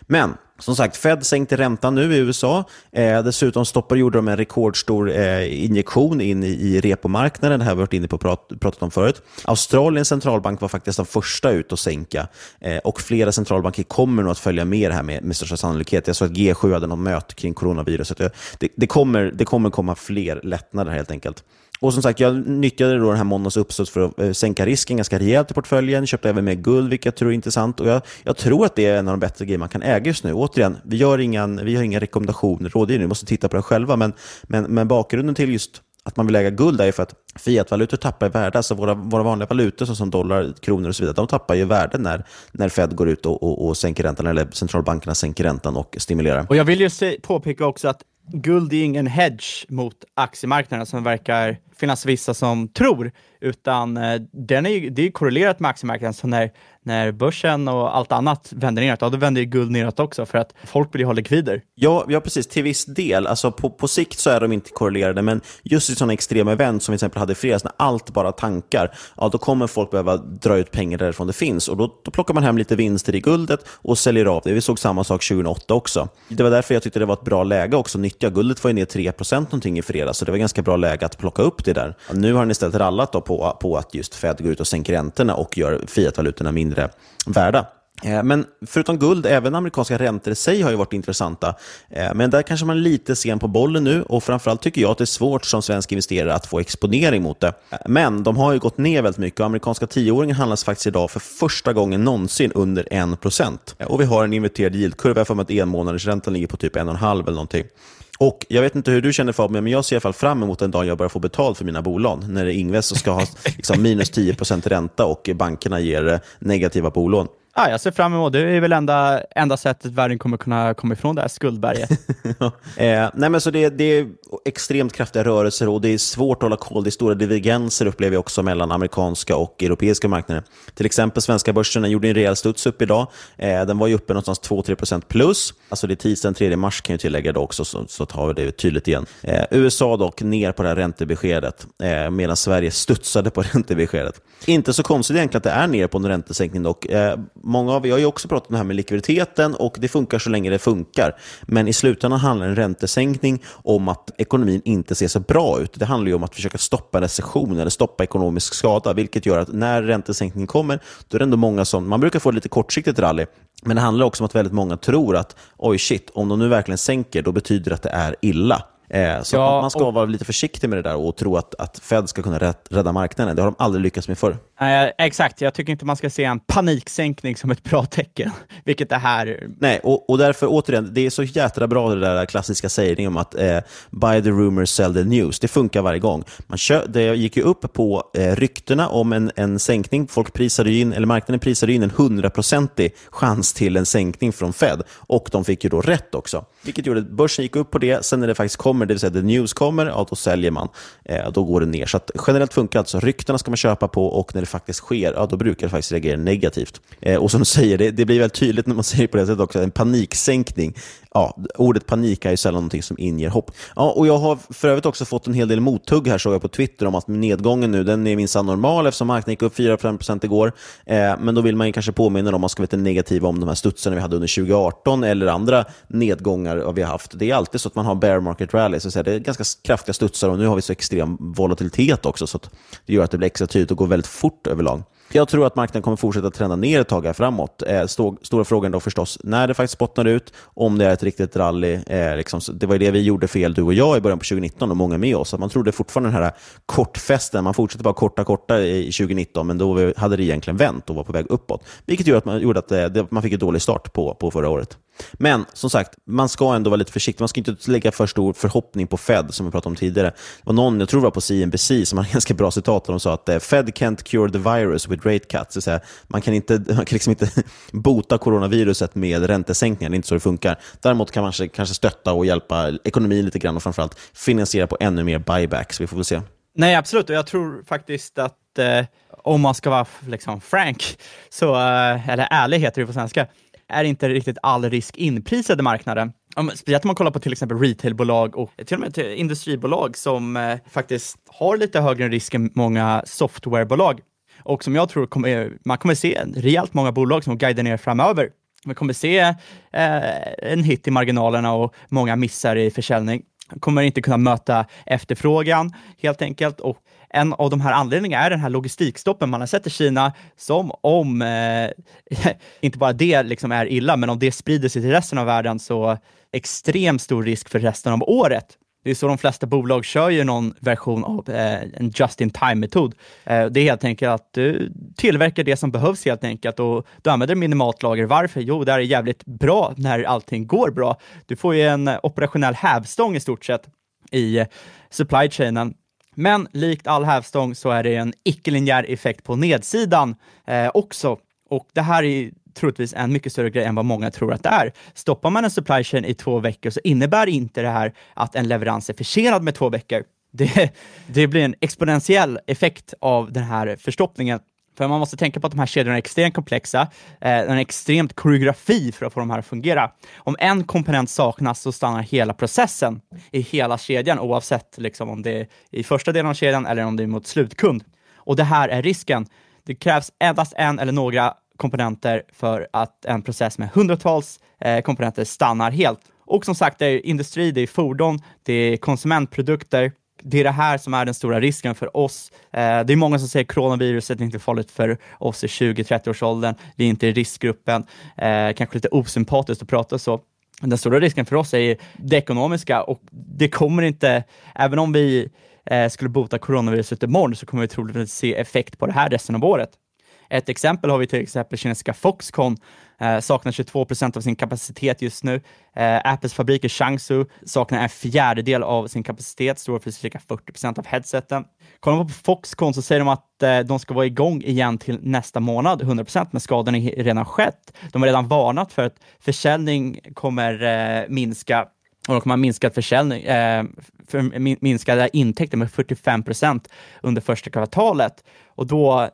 Men som sagt, Fed sänkte räntan nu i USA. Eh, dessutom stoppade, gjorde de en rekordstor eh, injektion in i, i repomarknaden. Det här har vi varit inne på och prat, pratat om förut. Australiens centralbank var faktiskt den första ut att sänka eh, och flera centralbanker kommer nog att följa med det här med, med största sannolikhet. Jag såg att G7 hade något möte kring coronaviruset. Det, det, kommer, det kommer komma fler lättnader helt enkelt. Och som sagt, jag nyttjade då den här måndagens uppsats för att eh, sänka risken ganska rejält i portföljen. Köpte även mer guld, vilket jag tror är intressant. Och jag, jag, tror att det är en av de bättre grejer man kan äga just nu. Återigen, vi, gör ingen, vi har inga rekommendationer, rådgivning, vi måste titta på det själva. Men, men, men bakgrunden till just att man vill äga guld är för att fiatvalutor tappar i värde. Alltså våra, våra vanliga valutor som dollar, kronor och så vidare, de tappar ju värde när, när Fed går ut och, och, och sänker räntan, eller centralbankerna sänker räntan och stimulerar. Och Jag vill ju påpeka också att guld är ingen hedge mot aktiemarknaden som verkar finnas vissa som tror, utan eh, den är, det är korrelerat med aktiemarknaden. Så när, när börsen och allt annat vänder neråt, ja, då vänder ju guld neråt också för att folk vill ju ha likvider. Ja, ja, precis. Till viss del. Alltså på, på sikt så är de inte korrelerade, men just i sådana extrema event som vi till exempel hade i fredags, när allt bara tankar, ja, då kommer folk behöva dra ut pengar därifrån det finns. Och då, då plockar man hem lite vinster i guldet och säljer av det. Vi såg samma sak 2008 också. Det var därför jag tyckte det var ett bra läge också att nyttja. Guldet var ju ner 3% någonting i fredags, så det var ganska bra läge att plocka upp det där. Nu har den istället rallat då på, på att just Fed går ut och sänker räntorna och gör fiatvalutorna mindre värda. Eh, men förutom guld, även amerikanska räntor i sig har ju varit intressanta. Eh, men där kanske man är lite sen på bollen nu och framförallt tycker jag att det är svårt som svensk investerare att få exponering mot det. Men de har ju gått ner väldigt mycket och amerikanska tioåringen handlas faktiskt idag för första gången någonsin under 1%. Och vi har en inverterad yieldkurva, jag får mig att en månaders räntan ligger på typ 1,5 eller någonting. Och Jag vet inte hur du känner Fabian, men jag ser i alla fall fram emot den dagen jag börjar få betalt för mina bolån. När Ingves ska ha [LAUGHS] liksom, minus 10% ränta och bankerna ger negativa bolån. Ja, jag ser fram emot det. Det är väl enda, enda sättet världen kommer kunna komma ifrån det här skuldberget. [LAUGHS] eh, nej, men så det, det, är extremt kraftiga rörelser och det är svårt att hålla koll. Det är stora divergenser upplever jag också mellan amerikanska och europeiska marknader. Till exempel svenska börsen gjorde en rejäl studs upp idag. Eh, den var ju uppe någonstans 2-3% plus. Alltså det är tisdagen 3 mars kan jag tillägga då också, så, så tar vi det tydligt igen. Eh, USA dock ner på det här räntebeskedet, eh, medan Sverige studsade på [LAUGHS] räntebeskedet. Inte så konstigt egentligen att det är ner på en räntesänkning dock. Eh, Många av, jag har ju också pratat om det här med likviditeten och det funkar så länge det funkar. Men i slutändan handlar en räntesänkning om att ekonomin inte ser så bra ut. Det handlar ju om att försöka stoppa recession eller stoppa ekonomisk skada, vilket gör att när räntesänkningen kommer, då är det ändå många som, man brukar få lite kortsiktigt rally, men det handlar också om att väldigt många tror att oj shit, om de nu verkligen sänker, då betyder det att det är illa. Eh, så ja, man ska och... vara lite försiktig med det där och tro att, att Fed ska kunna rädda marknaden. Det har de aldrig lyckats med förr. Nej, exakt, jag tycker inte man ska se en paniksänkning som ett bra tecken, [LAUGHS] vilket det här... Nej, och, och därför återigen, det är så jädra bra det där klassiska sägningen om att eh, buy the rumors, sell the news. Det funkar varje gång. Man kö det gick ju upp på eh, ryktena om en, en sänkning. Folk prisade in, eller marknaden prisade in en hundraprocentig chans till en sänkning från Fed och de fick ju då rätt också. Vilket gjorde att börsen gick upp på det. Sen när det faktiskt kommer, det vill säga the news kommer, ja, då säljer man. Eh, då går det ner. Så generellt funkar alltså ryktena ska man köpa på och när det faktiskt sker, ja, då brukar det faktiskt reagera negativt. Eh, och som du säger, det, det blir väldigt tydligt när man säger på det sättet också, en paniksänkning ja, ordet panik är ju sällan någonting som inger hopp. Ja, och jag har för övrigt också fått en hel del mothugg här såg jag på Twitter om att nedgången nu den är minsann normal eftersom marknaden gick upp 4-5% igår. Eh, men då vill man kanske påminna om, man ska vara lite negativa om de här studsarna vi hade under 2018 eller andra nedgångar vi har haft. Det är alltid så att man har bear market rally, så det är ganska kraftiga studsar och nu har vi så extrem volatilitet också så det gör att det blir extra tydligt och går väldigt fort överlag. Jag tror att marknaden kommer fortsätta trenda ner ett tag här framåt. Eh, stora frågan då förstås när det faktiskt bottnar ut, om det är ett riktigt rally. Eh, liksom, det var ju det vi gjorde fel, du och jag, i början på 2019 och många med oss. Att man trodde fortfarande den här kortfesten, man fortsätter bara korta, korta i 2019, men då hade det egentligen vänt och var på väg uppåt. Vilket gjorde att man, gjorde att eh, det, man fick en dålig start på, på förra året. Men som sagt, man ska ändå vara lite försiktig. Man ska inte lägga för stor förhoppning på Fed, som vi pratade om tidigare. Det var någon, jag tror det var på CNBC, som hade [LAUGHS] ganska bra citat, där de sa att eh, Fed can't cure the virus with rate cuts. Så man kan, inte, [LAUGHS] man kan liksom inte [LAUGHS] bota coronaviruset med räntesänkningar, det är inte så det funkar. Däremot kan man kanske, kanske stötta och hjälpa ekonomin lite grann och framförallt finansiera på ännu mer buybacks. Vi får väl se. Nej, absolut. Och jag tror faktiskt att eh, om man ska vara liksom frank, så, eh, eller ärlig heter det på svenska, är inte riktigt all risk inprisad i marknaden. Om, speciellt om man kollar på till exempel retailbolag och till och med till industribolag som eh, faktiskt har lite högre risk än många softwarebolag. Och som jag tror kommer, man kommer se rejält många bolag som guidar ner framöver. Man kommer se eh, en hit i marginalerna och många missar i försäljning. Kommer inte kunna möta efterfrågan helt enkelt och en av de här anledningarna är den här logistikstoppen man har sett i Kina, som om, eh, [LAUGHS] inte bara det liksom är illa, men om det sprider sig till resten av världen så extremt stor risk för resten av året. Det är så de flesta bolag kör ju någon version av eh, en just-in-time-metod. Eh, det är helt enkelt att du tillverkar det som behövs helt enkelt och du använder minimalt lager. Varför? Jo, det är jävligt bra när allting går bra. Du får ju en operationell hävstång i stort sett i eh, supply chainen men likt all hävstång så är det en icke-linjär effekt på nedsidan eh, också. Och det här är troligtvis en mycket större grej än vad många tror att det är. Stoppar man en supply chain i två veckor så innebär inte det här att en leverans är försenad med två veckor. Det, [LAUGHS] det blir en exponentiell effekt av den här förstoppningen. För man måste tänka på att de här kedjorna är extremt komplexa, eh, en extremt koreografi för att få de här att fungera. Om en komponent saknas så stannar hela processen i hela kedjan, oavsett liksom, om det är i första delen av kedjan eller om det är mot slutkund. Och det här är risken. Det krävs endast en eller några komponenter för att en process med hundratals eh, komponenter stannar helt. Och som sagt, det är industri, det är fordon, det är konsumentprodukter, det är det här som är den stora risken för oss. Eh, det är många som säger att coronaviruset är inte farligt för oss i 20-30-årsåldern. Vi är inte i riskgruppen. Eh, kanske lite osympatiskt att prata så. Den stora risken för oss är det ekonomiska och det kommer inte, även om vi eh, skulle bota coronaviruset imorgon så kommer vi troligtvis se effekt på det här resten av året. Ett exempel har vi till exempel kinesiska Foxconn, eh, saknar 22 procent av sin kapacitet just nu. Eh, Apples fabrik i Changsu saknar en fjärdedel av sin kapacitet, står för cirka 40 procent av headseten. Kollar man på Foxconn så säger de att eh, de ska vara igång igen till nästa månad, 100 procent, men skadan är redan skett. De har redan varnat för att försäljning kommer eh, minska och de kommer ha minskad försäljning, eh, för, minskade intäkter med 45 procent under första kvartalet. Och då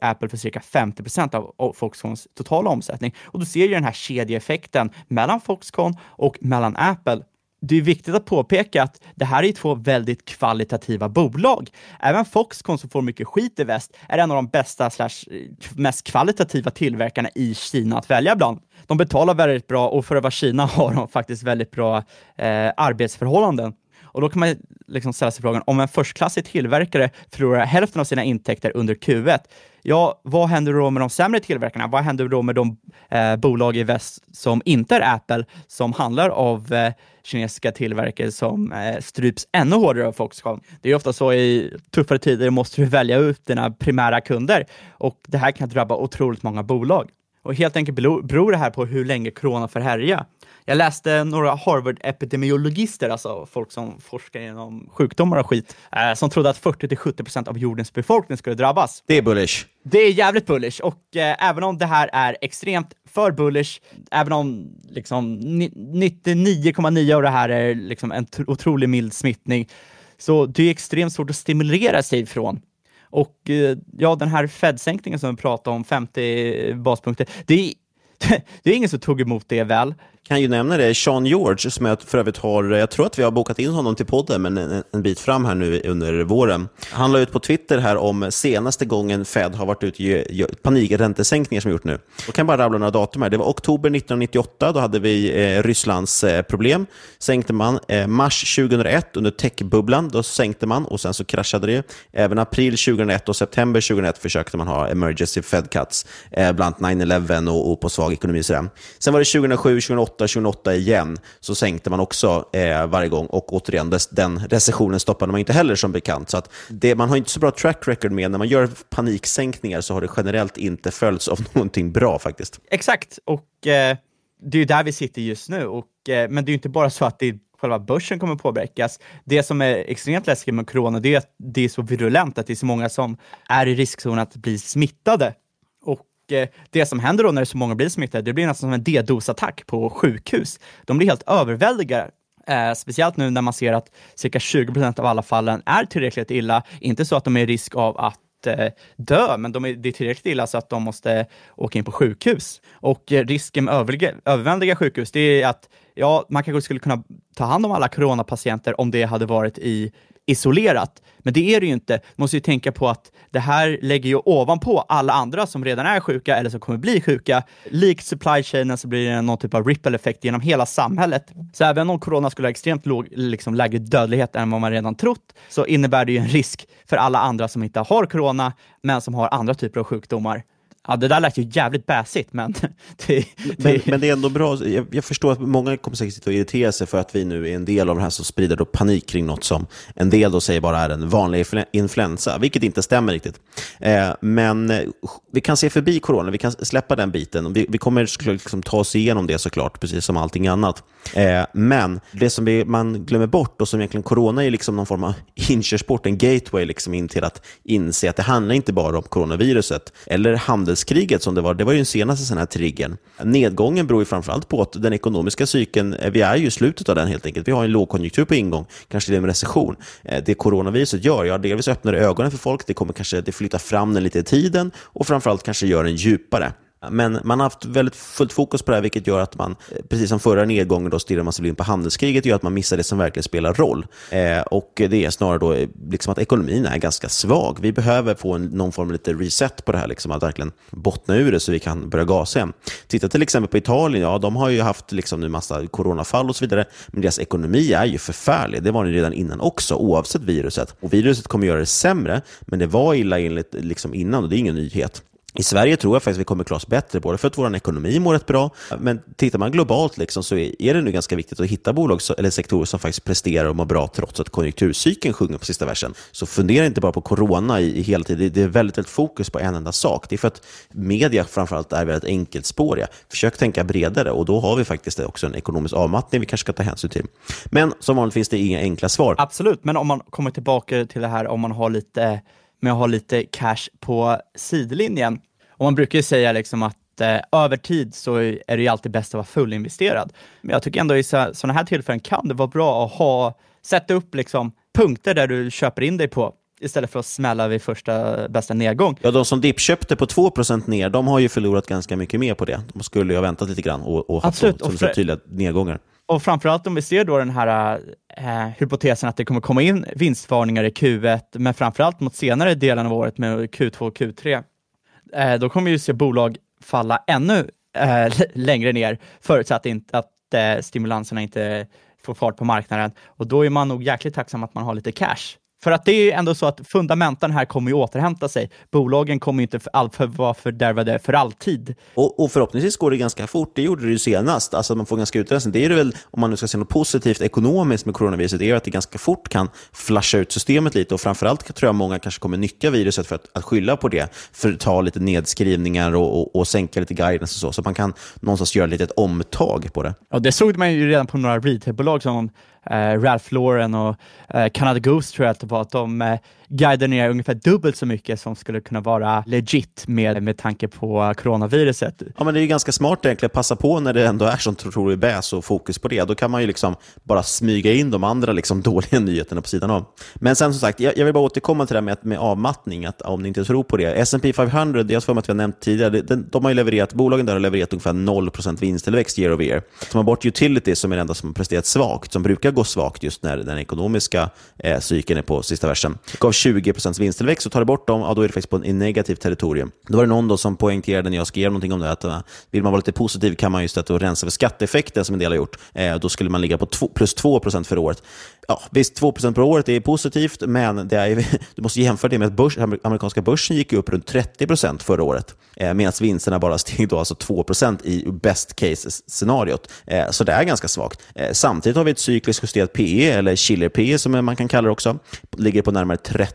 Apple för cirka 50 procent av Foxconns totala omsättning. Och du ser ju den här kedjeeffekten mellan Foxconn och mellan Apple. Det är viktigt att påpeka att det här är två väldigt kvalitativa bolag. Även Foxconn, som får mycket skit i väst, är en av de bästa slash eh, mest kvalitativa tillverkarna i Kina att välja bland. De betalar väldigt bra och för att vara Kina [LAUGHS] har de faktiskt väldigt bra eh, arbetsförhållanden. Och då kan man liksom ställa sig frågan, om en förstklassig tillverkare förlorar hälften av sina intäkter under Q1, ja, vad händer då med de sämre tillverkarna? Vad händer då med de eh, bolag i väst som inte är Apple, som handlar av eh, kinesiska tillverkare som eh, stryps ännu hårdare av Foxconn? Det är ofta så i tuffare tider måste du välja ut dina primära kunder och det här kan drabba otroligt många bolag. Och helt enkelt beror det här på hur länge corona får härja. Jag läste några Harvard-epidemiologister, alltså folk som forskar inom sjukdomar och skit, eh, som trodde att 40-70% av jordens befolkning skulle drabbas. Det är bullish. Det är jävligt bullish och eh, även om det här är extremt för bullish, även om liksom 99,9 av det här är liksom en otroligt mild smittning, så det är extremt svårt att stimulera sig ifrån. Och eh, ja, den här Fed-sänkningen som vi pratade om, 50 baspunkter, det är, [LAUGHS] det är ingen som tog emot det väl kan ju nämna det, Sean George, som jag för övrigt har, jag tror att vi har bokat in honom till podden, men en, en bit fram här nu under våren. Han la ut på Twitter här om senaste gången Fed har varit ute i panikräntesänkningar som gjort nu. Då kan jag bara rabbla några datum här. Det var oktober 1998, då hade vi eh, Rysslands eh, problem. Sänkte man. Eh, mars 2001 under techbubblan, då sänkte man och sen så kraschade det. Även april 2001 och september 2001 försökte man ha emergency Fed cuts, eh, bland 9-11 och, och, på svag ekonomi. Sådär. Sen var det 2007, 2008 2028 igen, så sänkte man också eh, varje gång. Och återigen, des, den recessionen stoppade man inte heller som bekant. Så att det, man har inte så bra track record med när man gör paniksänkningar så har det generellt inte följts av [LAUGHS] någonting bra faktiskt. Exakt, och eh, det är ju där vi sitter just nu. Och, eh, men det är ju inte bara så att det är själva börsen kommer påverkas. Det som är extremt läskigt med corona, det är att det är så virulent, att det är så många som är i riskzonen att bli smittade. Och Eh, det som händer då när så många blir smittade, det blir nästan som en D-dosattack på sjukhus. De blir helt överväldigade. Eh, speciellt nu när man ser att cirka 20 procent av alla fallen är tillräckligt illa. Inte så att de är i risk av att eh, dö, men de är, det är tillräckligt illa så att de måste åka in på sjukhus. Och eh, risken med övriga, överväldiga sjukhus, det är att ja, man kanske skulle kunna ta hand om alla coronapatienter om det hade varit i isolerat. Men det är det ju inte. Man måste ju tänka på att det här lägger ju ovanpå alla andra som redan är sjuka eller som kommer bli sjuka. Likt supply chainen så blir det någon typ av ripple-effekt genom hela samhället. Så även om corona skulle ha extremt låg, liksom lägre dödlighet än vad man redan trott, så innebär det ju en risk för alla andra som inte har corona, men som har andra typer av sjukdomar. Ja, det där lät ju jävligt bäsigt, men [LAUGHS] det, det... Men, men, det är ändå bra. Jag, jag, förstår att många kommer säkert sitta och irritera sig för att vi nu är en del av det här som sprider då panik kring något som en del då säger bara är en vanlig influensa, vilket inte stämmer riktigt. Eh, men eh, vi kan se förbi corona, vi kan släppa den biten. Vi, vi kommer liksom ta oss igenom det såklart, precis som allting annat. Eh, men det som vi, man glömmer bort och som egentligen corona är liksom någon form av [LAUGHS] inkörsport, en gateway liksom in till att inse att det handlar inte bara om coronaviruset eller handel handelskriget som det var, det var ju den senaste sån här triggern. Nedgången beror ju framförallt på att den ekonomiska cykeln, eh, vi är ju i slutet av den helt enkelt. Vi har en lågkonjunktur på ingång, kanske det är en recession. Eh, det coronaviruset gör, ja, delvis öppnar det ögonen för folk, det kommer kanske det flyttar fram den lite i tiden och framförallt kanske gör den djupare. Men man har haft väldigt fullt fokus på det här, vilket gör att man, eh, precis som förra nedgången, då stirrar man sig blind på handelskriget, gör att man missar det som verkligen spelar roll. Eh, och det är snarare då eh, liksom att ekonomin är ganska svag. Vi behöver få en, någon form av lite reset på det här, liksom, att verkligen bottna ur det så vi kan börja gasa igen. Titta till exempel på Italien, ja, de har ju haft liksom nu massa coronafall och så vidare, men deras ekonomi är ju förfärlig. Det var den redan innan också, oavsett viruset. Och viruset kommer göra det sämre, men det var illa enligt, liksom innan och det är ingen nyhet. I Sverige tror jag faktiskt vi kommer klara oss bättre, både för att vår ekonomi mår rätt bra, men tittar man globalt liksom, så är det nu ganska viktigt att hitta bolag eller sektorer som faktiskt presterar och mår bra trots att konjunkturcykeln sjunger på sista versen. Så fundera inte bara på corona i, i hela tiden. Det är väldigt, väldigt fokus på en enda sak. Det är för att media framförallt är väldigt enkelspåriga. Försök tänka bredare och då har vi faktiskt också en ekonomisk avmattning vi kanske ska ta hänsyn till. Men som vanligt finns det inga enkla svar. Absolut, men om man kommer tillbaka till det här om man har lite med att ha lite cash på sidlinjen. Och man brukar ju säga liksom att eh, över tid så är det ju alltid bäst att vara fullinvesterad. Men jag tycker ändå i sådana här tillfällen kan det vara bra att ha, sätta upp liksom punkter där du köper in dig på istället för att smälla vid första bästa nedgång. Ja, de som dippköpte på 2% ner, de har ju förlorat ganska mycket mer på det. De skulle ju ha väntat lite grann och, och haft Absolut. så, så tydliga nedgångar. Och framförallt om vi ser då den här eh, hypotesen att det kommer komma in vinstvarningar i Q1, men framförallt mot senare delen av året med Q2 och Q3, eh, då kommer vi se bolag falla ännu eh, längre ner, förutsatt inte att eh, stimulanserna inte får fart på marknaden. Och då är man nog jäkligt tacksam att man har lite cash. För att det är ju ändå så att fundamenten här kommer ju återhämta sig. Bolagen kommer ju inte för, all, för, vara fördärvade för alltid. Och, och, förhoppningsvis går det ganska fort. Det gjorde det ju senast. Alltså man får ganska utrensning. Det är det väl, om man nu ska se något positivt ekonomiskt med coronaviruset, det är att det ganska fort kan flasha ut systemet lite. Och framförallt tror jag många kanske kommer nyttja viruset för att, att skylla på det, för att ta lite nedskrivningar och, och, och sänka lite guidance och så. Så man kan någonstans göra lite ett omtag på det. Ja, det såg man ju redan på några retailbolag som Eh, Ralph Lauren och eh, Canada Goose tror jag att det var, att de eh, guidar ner ungefär dubbelt så mycket som skulle kunna vara legit med, med tanke på coronaviruset. Ja, men det är ju ganska smart egentligen, passa på när det ändå är sånt otroligt bäs och fokus på det. Då kan man ju liksom bara smyga in de andra liksom [LAUGHS] dåliga nyheterna på sidan av. Men sen som sagt, jag, jag vill bara återkomma till det här med, med avmattning, att om ni inte tror på det. S&P 500, det har för mig att vi har nämnt tidigare, de, de har ju levererat, bolagen där har levererat ungefär 0% vinsttillväxt year over year. Tar man bort Utility som är det enda som har presterat svagt, som brukar gå svagt just när den ekonomiska eh, cykeln är på sista versen. Gav 20% vinsttillväxt, så tar du bort dem, ja, då är det faktiskt på en negativ territorium. Då var det någon då som poängterade när jag skrev någonting om det, att eh, vill man vara lite positiv kan man just att rensa för skatteeffekten som en del har gjort. Eh, då skulle man ligga på två, plus 2 för året. Ja, visst, 2% per år är positivt, men det är, [LAUGHS] du måste jämföra det med att börs, amerikanska börsen gick upp runt 30% förra året, eh, medan vinsterna bara steg då alltså 2% i best case-scenariot. Eh, så det är ganska svagt. Eh, samtidigt har vi ett cykliskt justerat PE, eller chiller PE som man kan kalla det också, ligger på närmare 30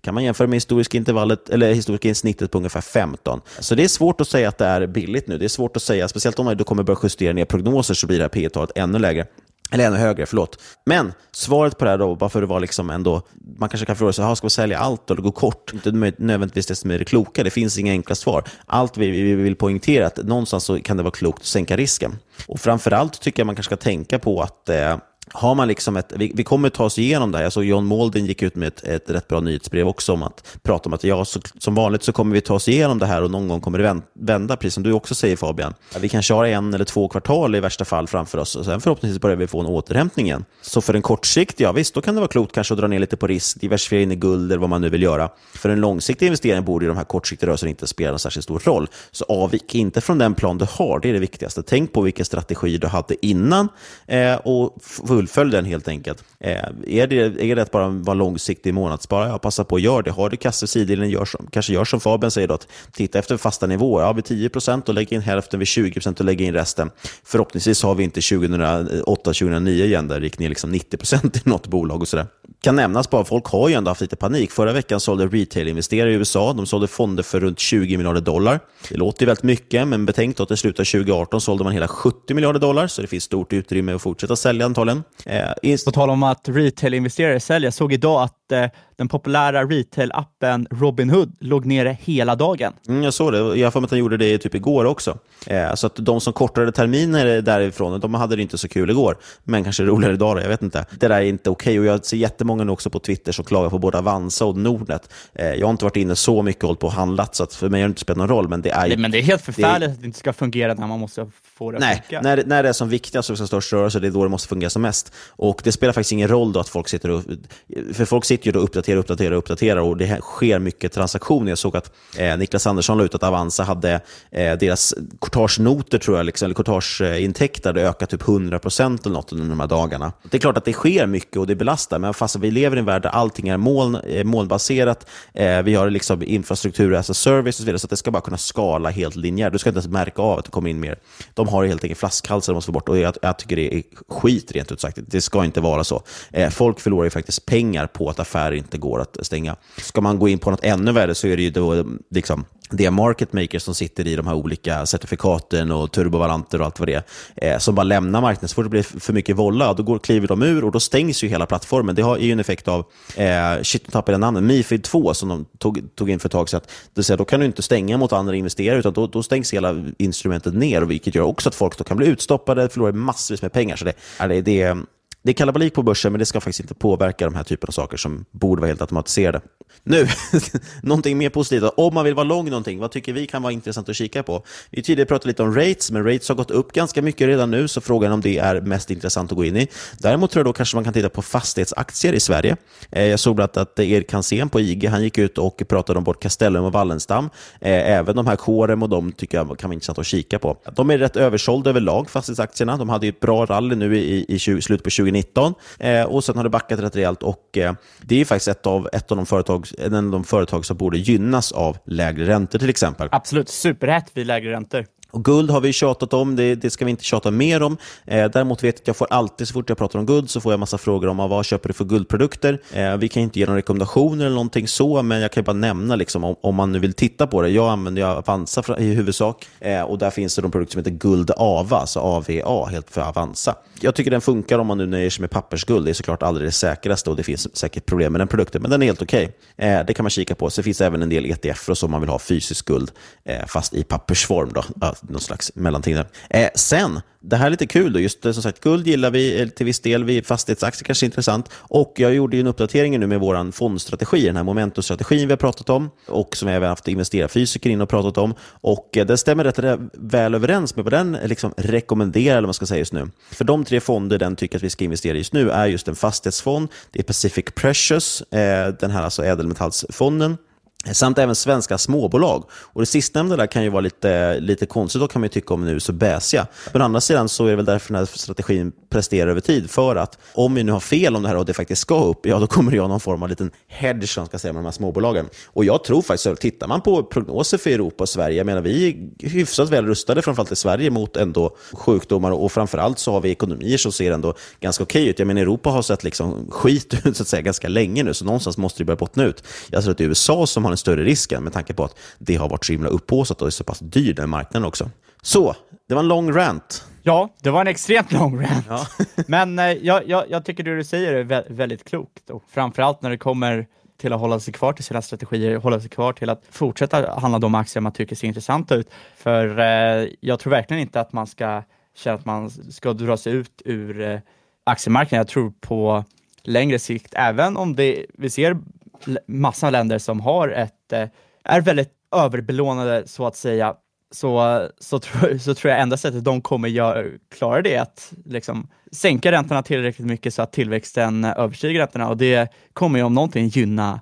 kan man jämföra med historiska intervallet, eller historiska snittet på ungefär 15. Så det är svårt att säga att det är billigt nu. Det är svårt att säga, speciellt om man då kommer börja justera ner prognoser så blir det här P talet ännu lägre. Eller ännu högre, förlåt. Men svaret på det här då, bara för att vara liksom ändå, man kanske kan fråga sig, ska vi sälja allt eller gå kort? Inte nödvändigtvis det som är det kloka, det finns inga enkla svar. Allt vi, vi vill poängtera att någonstans så kan det vara klokt att sänka risken. Och framförallt tycker jag man kanske ska tänka på att eh, har man liksom ett, vi, vi kommer ta oss igenom det här. Jag såg John Molden gick ut med ett, ett rätt bra nyhetsbrev också om att prata om att ja, så, som vanligt så kommer vi ta oss igenom det här och någon gång kommer det vända, precis som du också säger Fabian. Vi kanske har en eller två kvartal i värsta fall framför oss och sen förhoppningsvis börjar vi få en återhämtning igen. Så för en kortsiktig, ja visst, då kan det vara klokt kanske att dra ner lite på risk, diversifiera in i guld eller vad man nu vill göra. För en långsiktig investering borde de här kortsiktiga rörelserna inte spela någon särskilt stor roll. Så avvik inte från den plan du har, det är det viktigaste. Tänk på vilken strategi du hade innan eh, och fullfölj den helt enkelt. Eh, är, det, är det att bara vara långsiktig månadsspara? ja, passa på att göra det. Har du kassor sidlinjen, gör som, kanske gör som Fabian säger, då, att titta efter fasta nivåer. Ja, vid 10% och lägg in hälften, vid 20% och lägg in resten. Förhoppningsvis har vi inte 2008-2009 igen, där det gick ner liksom 90% i något bolag och sådär. Kan nämnas bara, folk har ju ändå haft lite panik. Förra veckan sålde retail-investerare i USA, de sålde fonder för runt 20 miljarder dollar. Det låter ju väldigt mycket, men betänk då att i slutet av 2018 sålde man hela 70 miljarder dollar, så det finns stort utrymme att fortsätta sälja antagligen. Eh, På tal om att retail-investerare säljer, jag såg idag att eh, den populära retail-appen Robinhood låg nere hela dagen. Mm, jag såg det. Jag har för mig att den gjorde det typ igår också. Eh, så att de som kortade terminer därifrån, de hade det inte så kul igår, men kanske roligare idag, jag vet inte. Det där är inte okej okay. och jag ser jättemånga nu också på Twitter som klagar på både Avanza och Nordnet. Eh, jag har inte varit inne så mycket och hållit på och handlat, så att för mig har det inte spelat någon roll. Men det är, men det är helt förfärligt det... att det inte ska fungera när man måste få det Nej, funka. När, när det är som viktigast och som störst rörelse, det är då det måste fungera som mest. Och det spelar faktiskt ingen roll då att folk sitter och... För folk sitter ju och uppdaterar, uppdaterar, uppdaterar och det sker mycket transaktioner. Jag såg att eh, Niklas Andersson la ut att Avanza hade eh, deras courtagenoter, tror jag, liksom, eller courtageintäkter hade ökat typ 100% eller något under de här dagarna. Det är klart att det sker mycket och det belastar, men fast vi lever i en värld där allting är moln, eh, molnbaserat, eh, vi har liksom infrastruktur as a service och så vidare, så att det ska bara kunna skala helt linjärt. Du ska inte ens märka av att det kommer in mer. De har helt enkelt flaskhalsar de måste få bort och jag, jag, tycker det är skit rent ut sagt. Det ska inte vara så. Eh, folk förlorar ju faktiskt pengar på att affärer inte går att stänga. Ska man gå in på något ännu värre så är det ju då liksom det market makers som sitter i de här olika certifikaten och turbovaranter och allt vad det är, eh, som bara lämnar marknaden. Så fort det blir för mycket volla, då går, kliver de ur och då stängs ju hela plattformen. Det har ju en effekt av, eh, shit, nu tappade jag namnet, Mifid 2 som de tog, tog in för ett tag sedan. Det säga, då kan du inte stänga mot andra investerare, utan då, då stängs hela instrumentet ner, vilket gör också att folk då kan bli utstoppade, förlorar massvis med pengar. Så det, det, det, det är kalabalik på börsen, men det ska faktiskt inte påverka de här typen av saker som borde vara helt automatiserade. Nu, [LAUGHS] någonting mer positivt. Om man vill vara lång någonting, vad tycker vi kan vara intressant att kika på? Vi tidigare pratade lite om rates, men rates har gått upp ganska mycket redan nu, så frågan är om det är mest intressant att gå in i. Däremot tror jag då kanske man kan titta på fastighetsaktier i Sverige. Eh, jag såg bland annat att Erik Hansén på IG, han gick ut och pratade om både Castellum och Wallenstam. Eh, även de här Corem och de tycker jag kan vara intressant att kika på. De är rätt översålda överlag, fastighetsaktierna. De hade ju ett bra rally nu i, i, i slutet på 2019 eh, och sen har det backat rätt rejält och eh, det är faktiskt ett av, ett av de företag en av de företag som borde gynnas av lägre räntor till exempel. Absolut, superrätt vid lägre räntor. Och guld har vi tjatat om, det, det ska vi inte tjata mer om. Eh, däremot vet jag att jag får alltid, så fort jag pratar om guld, så får jag massa frågor om vad köper du för guldprodukter. Eh, vi kan inte ge några rekommendationer eller någonting så, men jag kan bara nämna liksom, om, om man nu vill titta på det. Jag använder Avanza för, i huvudsak eh, och där finns det de produkter som heter Guld Ava, alltså AVA, helt för Avanza. Jag tycker den funkar om man nu nöjer sig med pappersguld. Det är såklart aldrig det säkraste och det finns säkert problem med den produkten, men den är helt okej. Okay. Eh, det kan man kika på. Så finns det även en del ETF och så om man vill ha fysisk guld, eh, fast i pappersform. Då någon slags mellanting där. Eh, sen det här är lite kul då, just som sagt guld gillar vi eh, till viss del, vi fastighetsaktier kanske är intressant. Och jag gjorde ju en uppdatering nu med vår fondstrategi, den här momentumstrategin vi har pratat om och som vi även haft investerarfysiker in och pratat om. Och eh, den stämmer rätt väl överens med vad den eh, liksom rekommenderar, eller vad man ska säga just nu. För de tre fonder den tycker att vi ska investera i just nu är just en fastighetsfond, det är Pacific Precious, eh, den här alltså ädelmetallsfonden, Samt även svenska småbolag. Och Det sistnämnda där kan ju vara lite, lite konstigt, då kan man ju tycka om nu så bäsiga. Men å andra sidan så är det väl därför den här strategin presterar över tid. För att om vi nu har fel om det här och det faktiskt ska upp, ja då kommer det ha någon form av liten hedge som ska säga med de här småbolagen. Och jag tror faktiskt, tittar man på prognoser för Europa och Sverige, jag menar vi är hyfsat väl rustade, framförallt i Sverige, mot ändå sjukdomar och framförallt så har vi ekonomier som ser ändå ganska okej ut. Jag menar Europa har sett liksom skit ut så att säga ganska länge nu, så någonstans måste det börja bottna ut. Jag tror att det är USA som har den större risken med tanke på att det har varit så himla upphåsat och är så pass dyr den marknaden också. Så, det var en lång rant. Ja, det var en extremt lång rant. Ja. [LAUGHS] Men eh, jag, jag, jag, tycker det du säger är vä väldigt klokt och framförallt när det kommer till att hålla sig kvar till sina strategier, hålla sig kvar till att fortsätta handla de aktier man tycker ser intressanta ut. För eh, jag tror verkligen inte att man ska känna att man ska dra sig ut ur eh, aktiemarknaden. Jag tror på längre sikt, även om det, vi ser massa länder som har ett, eh, är väldigt överbelånade så att säga, så, så, tror, [LAUGHS] så tror jag enda sättet de kommer göra, klara det är att liksom, sänka räntorna tillräckligt mycket så att tillväxten överstiger räntorna och det kommer ju om någonting gynna,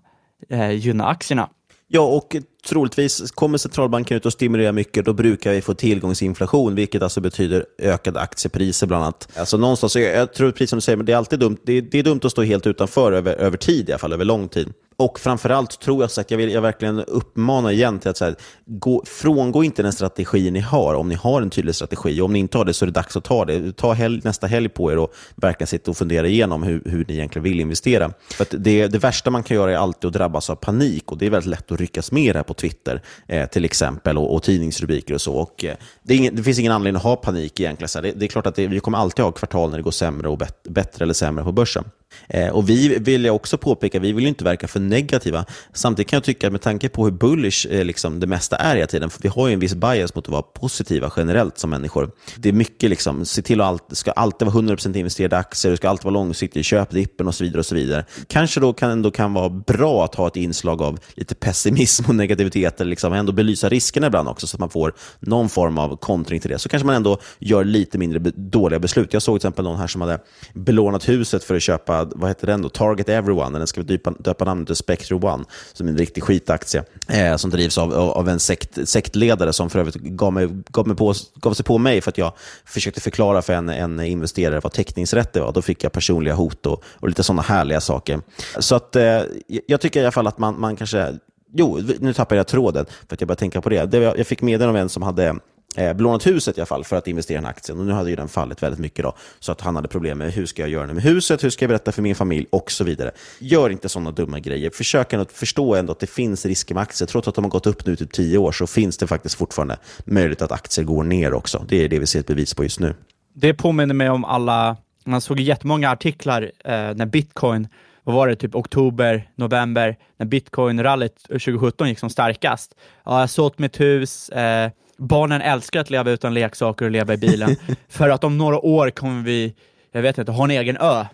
eh, gynna aktierna. Ja, och troligtvis kommer centralbanken ut och stimulerar mycket, då brukar vi få tillgångsinflation, vilket alltså betyder ökade aktiepriser bland annat. Alltså någonstans, jag, tror precis som du säger, men det är alltid dumt, det, det är dumt att stå helt utanför över, över tid i alla fall, över lång tid. Och framförallt tror jag att jag vill jag verkligen uppmana igen till att så här, gå, frångå inte den strategi ni har om ni har en tydlig strategi. Om ni inte har det så är det dags att ta det. Ta helg, nästa helg på er och verkligen sitta och fundera igenom hur, hur ni egentligen vill investera. För det, det värsta man kan göra är alltid att drabbas av panik och det är väldigt lätt att ryckas med det här på Twitter eh, till exempel och, och tidningsrubriker och så. Och, eh, det, ingen, det, finns ingen anledning att ha panik egentligen. Så det, det, är klart att det, vi kommer alltid ha kvartal när det går sämre och bet, bättre eller sämre på börsen. Eh, och vi vill jag också påpeka, vi vill inte verka för negativa. Samtidigt kan jag tycka att med tanke på hur bullish eh, liksom, det mesta är hela tiden, för vi har ju en viss bias mot att vara positiva generellt som människor. Det är mycket, liksom, se till att allt, ska alltid vara 100% investerade aktier, det ska alltid vara långsiktigt, köp dippen och så vidare. och så vidare. Kanske då kan ändå kan vara bra att ha ett inslag av lite pessimism och negativitet, eller liksom ändå belysa riskerna ibland också, så att man får någon form av kontring till det. Så kanske man ändå gör lite mindre dåliga beslut. Jag såg till exempel någon här som hade belånat huset för att köpa vad heter den då? Target Everyone, den ska vi döpa, döpa namnet till Spectre One, som är en riktig skitaktie, eh, som drivs av, av en sekt, sektledare som för övrigt gav, mig, gav, mig på, gav sig på mig för att jag försökte förklara för en, en investerare vad teckningsrätt var. Då fick jag personliga hot och, och lite sådana härliga saker. Så att, eh, jag tycker i alla fall att man, man kanske Jo, nu tappade jag tråden för att jag började tänka på det. Jag fick meddelande av en som hade eh, belånat huset i alla fall för att investera i den aktien. Och nu hade ju den fallit väldigt mycket då, så att han hade problem med hur ska jag göra med huset, hur ska jag berätta för min familj och så vidare. Gör inte sådana dumma grejer. Försök ändå att förstå ändå att det finns risker med aktier. Trots att de har gått upp nu typ tio år så finns det faktiskt fortfarande möjlighet att aktier går ner också. Det är det vi ser ett bevis på just nu. Det påminner mig om alla, man såg jättemånga artiklar eh, när bitcoin vad var det, typ oktober, november, när bitcoin-rallyt 2017 gick som starkast. Ja, jag har sålt mitt hus, eh, barnen älskar att leva utan leksaker och leva i bilen. [LAUGHS] för att om några år kommer vi, jag vet inte, ha en egen ö.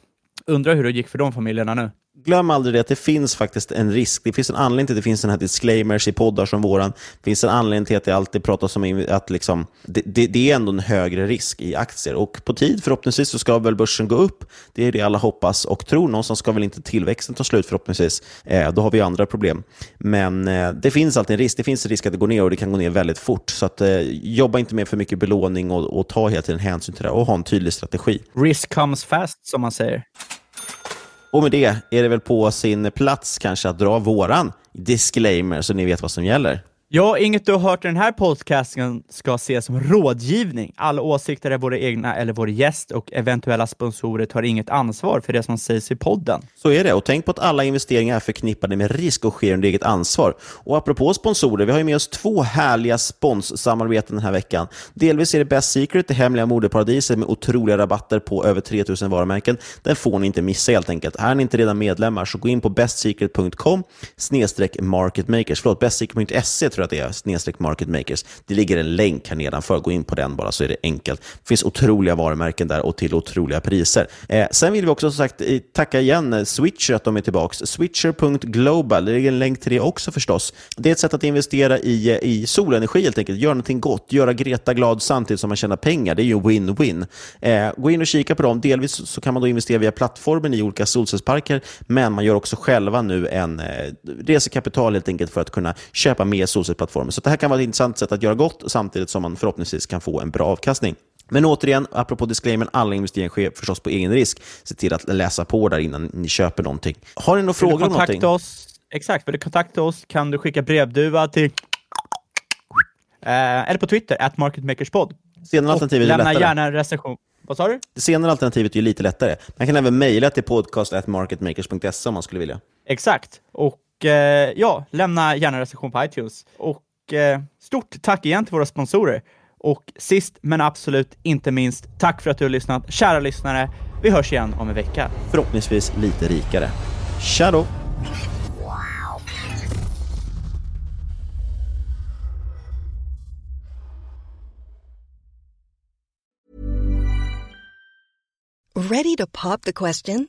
Undrar hur det gick för de familjerna nu glöm aldrig det att det finns faktiskt en risk. Det finns en anledning till att det finns den här disclaimers i poddar som våran. Det finns en anledning till att det alltid pratas om att liksom, det, det, det, är ändå en högre risk i aktier. Och på tid förhoppningsvis så ska väl börsen gå upp. Det är det alla hoppas och tror. Någonstans ska väl inte tillväxten ta slut förhoppningsvis. Eh, då har vi andra problem. Men eh, det finns alltid en risk. Det finns en risk att det går ner och det kan gå ner väldigt fort. Så att, eh, jobba inte med för mycket belåning och, och ta hela tiden hänsyn till det och ha en tydlig strategi. Risk comes fast, som man säger. Och med det är det väl på sin plats kanske att dra våran disclaimer så ni vet vad som gäller. Ja, inget du har hört i den här podcasten ska ses som rådgivning. Alla åsikter är våra egna eller vår gäst och eventuella sponsorer tar inget ansvar för det som sägs i podden. Så är det, och tänk på att alla investeringar är förknippade med risk och sker under eget ansvar. Och apropå sponsorer, vi har ju med oss två härliga sponssamarbeten den här veckan. Delvis är det Best Secret, det hemliga modeparadiset med otroliga rabatter på över 3000 varumärken. Den får ni inte missa helt enkelt. Är ni inte redan medlemmar så gå in på bestsecret.com snedstreck marketmakers, förlåt, bestsecret.se tror jag att det är, snedstreck market makers. Det ligger en länk här nedanför, gå in på den bara så är det enkelt. Det finns otroliga varumärken där och till otroliga priser. Eh, sen vill vi också som sagt eh, tacka igen eh, Switcher att de är tillbaka. Switcher.global, det ligger en länk till det också förstås. Det är ett sätt att investera i, eh, i solenergi helt enkelt, göra någonting gott, göra Greta glad samtidigt som man tjänar pengar. Det är ju win-win. Eh, gå in och kika på dem. Delvis så kan man då investera via plattformen i olika solcellsparker, men man gör också själva nu en eh, resekapital helt enkelt för att kunna köpa mer solceller plattformen. Så det här kan vara ett intressant sätt att göra gott samtidigt som man förhoppningsvis kan få en bra avkastning. Men återigen, apropå disclaimer, alla investeringar sker förstås på egen risk. Se till att läsa på där innan ni köper någonting. Har ni några frågor om någonting? Oss, exakt, vill du kontakta oss kan du skicka brevduva till eh, eller på Twitter, at marketmakerspod. Senare alternativet är lämna lättare. gärna en recension. Vad sa du? Det senare alternativet är ju lite lättare. Man kan även mejla till podcast.marketmakers.se om man skulle vilja. Exakt. Och eh, ja, lämna gärna en recension på iTunes. Och eh, stort tack igen till våra sponsorer. Och sist men absolut inte minst, tack för att du har lyssnat. Kära lyssnare, vi hörs igen om en vecka. Förhoppningsvis lite rikare. Tja då! Ready to pop the question?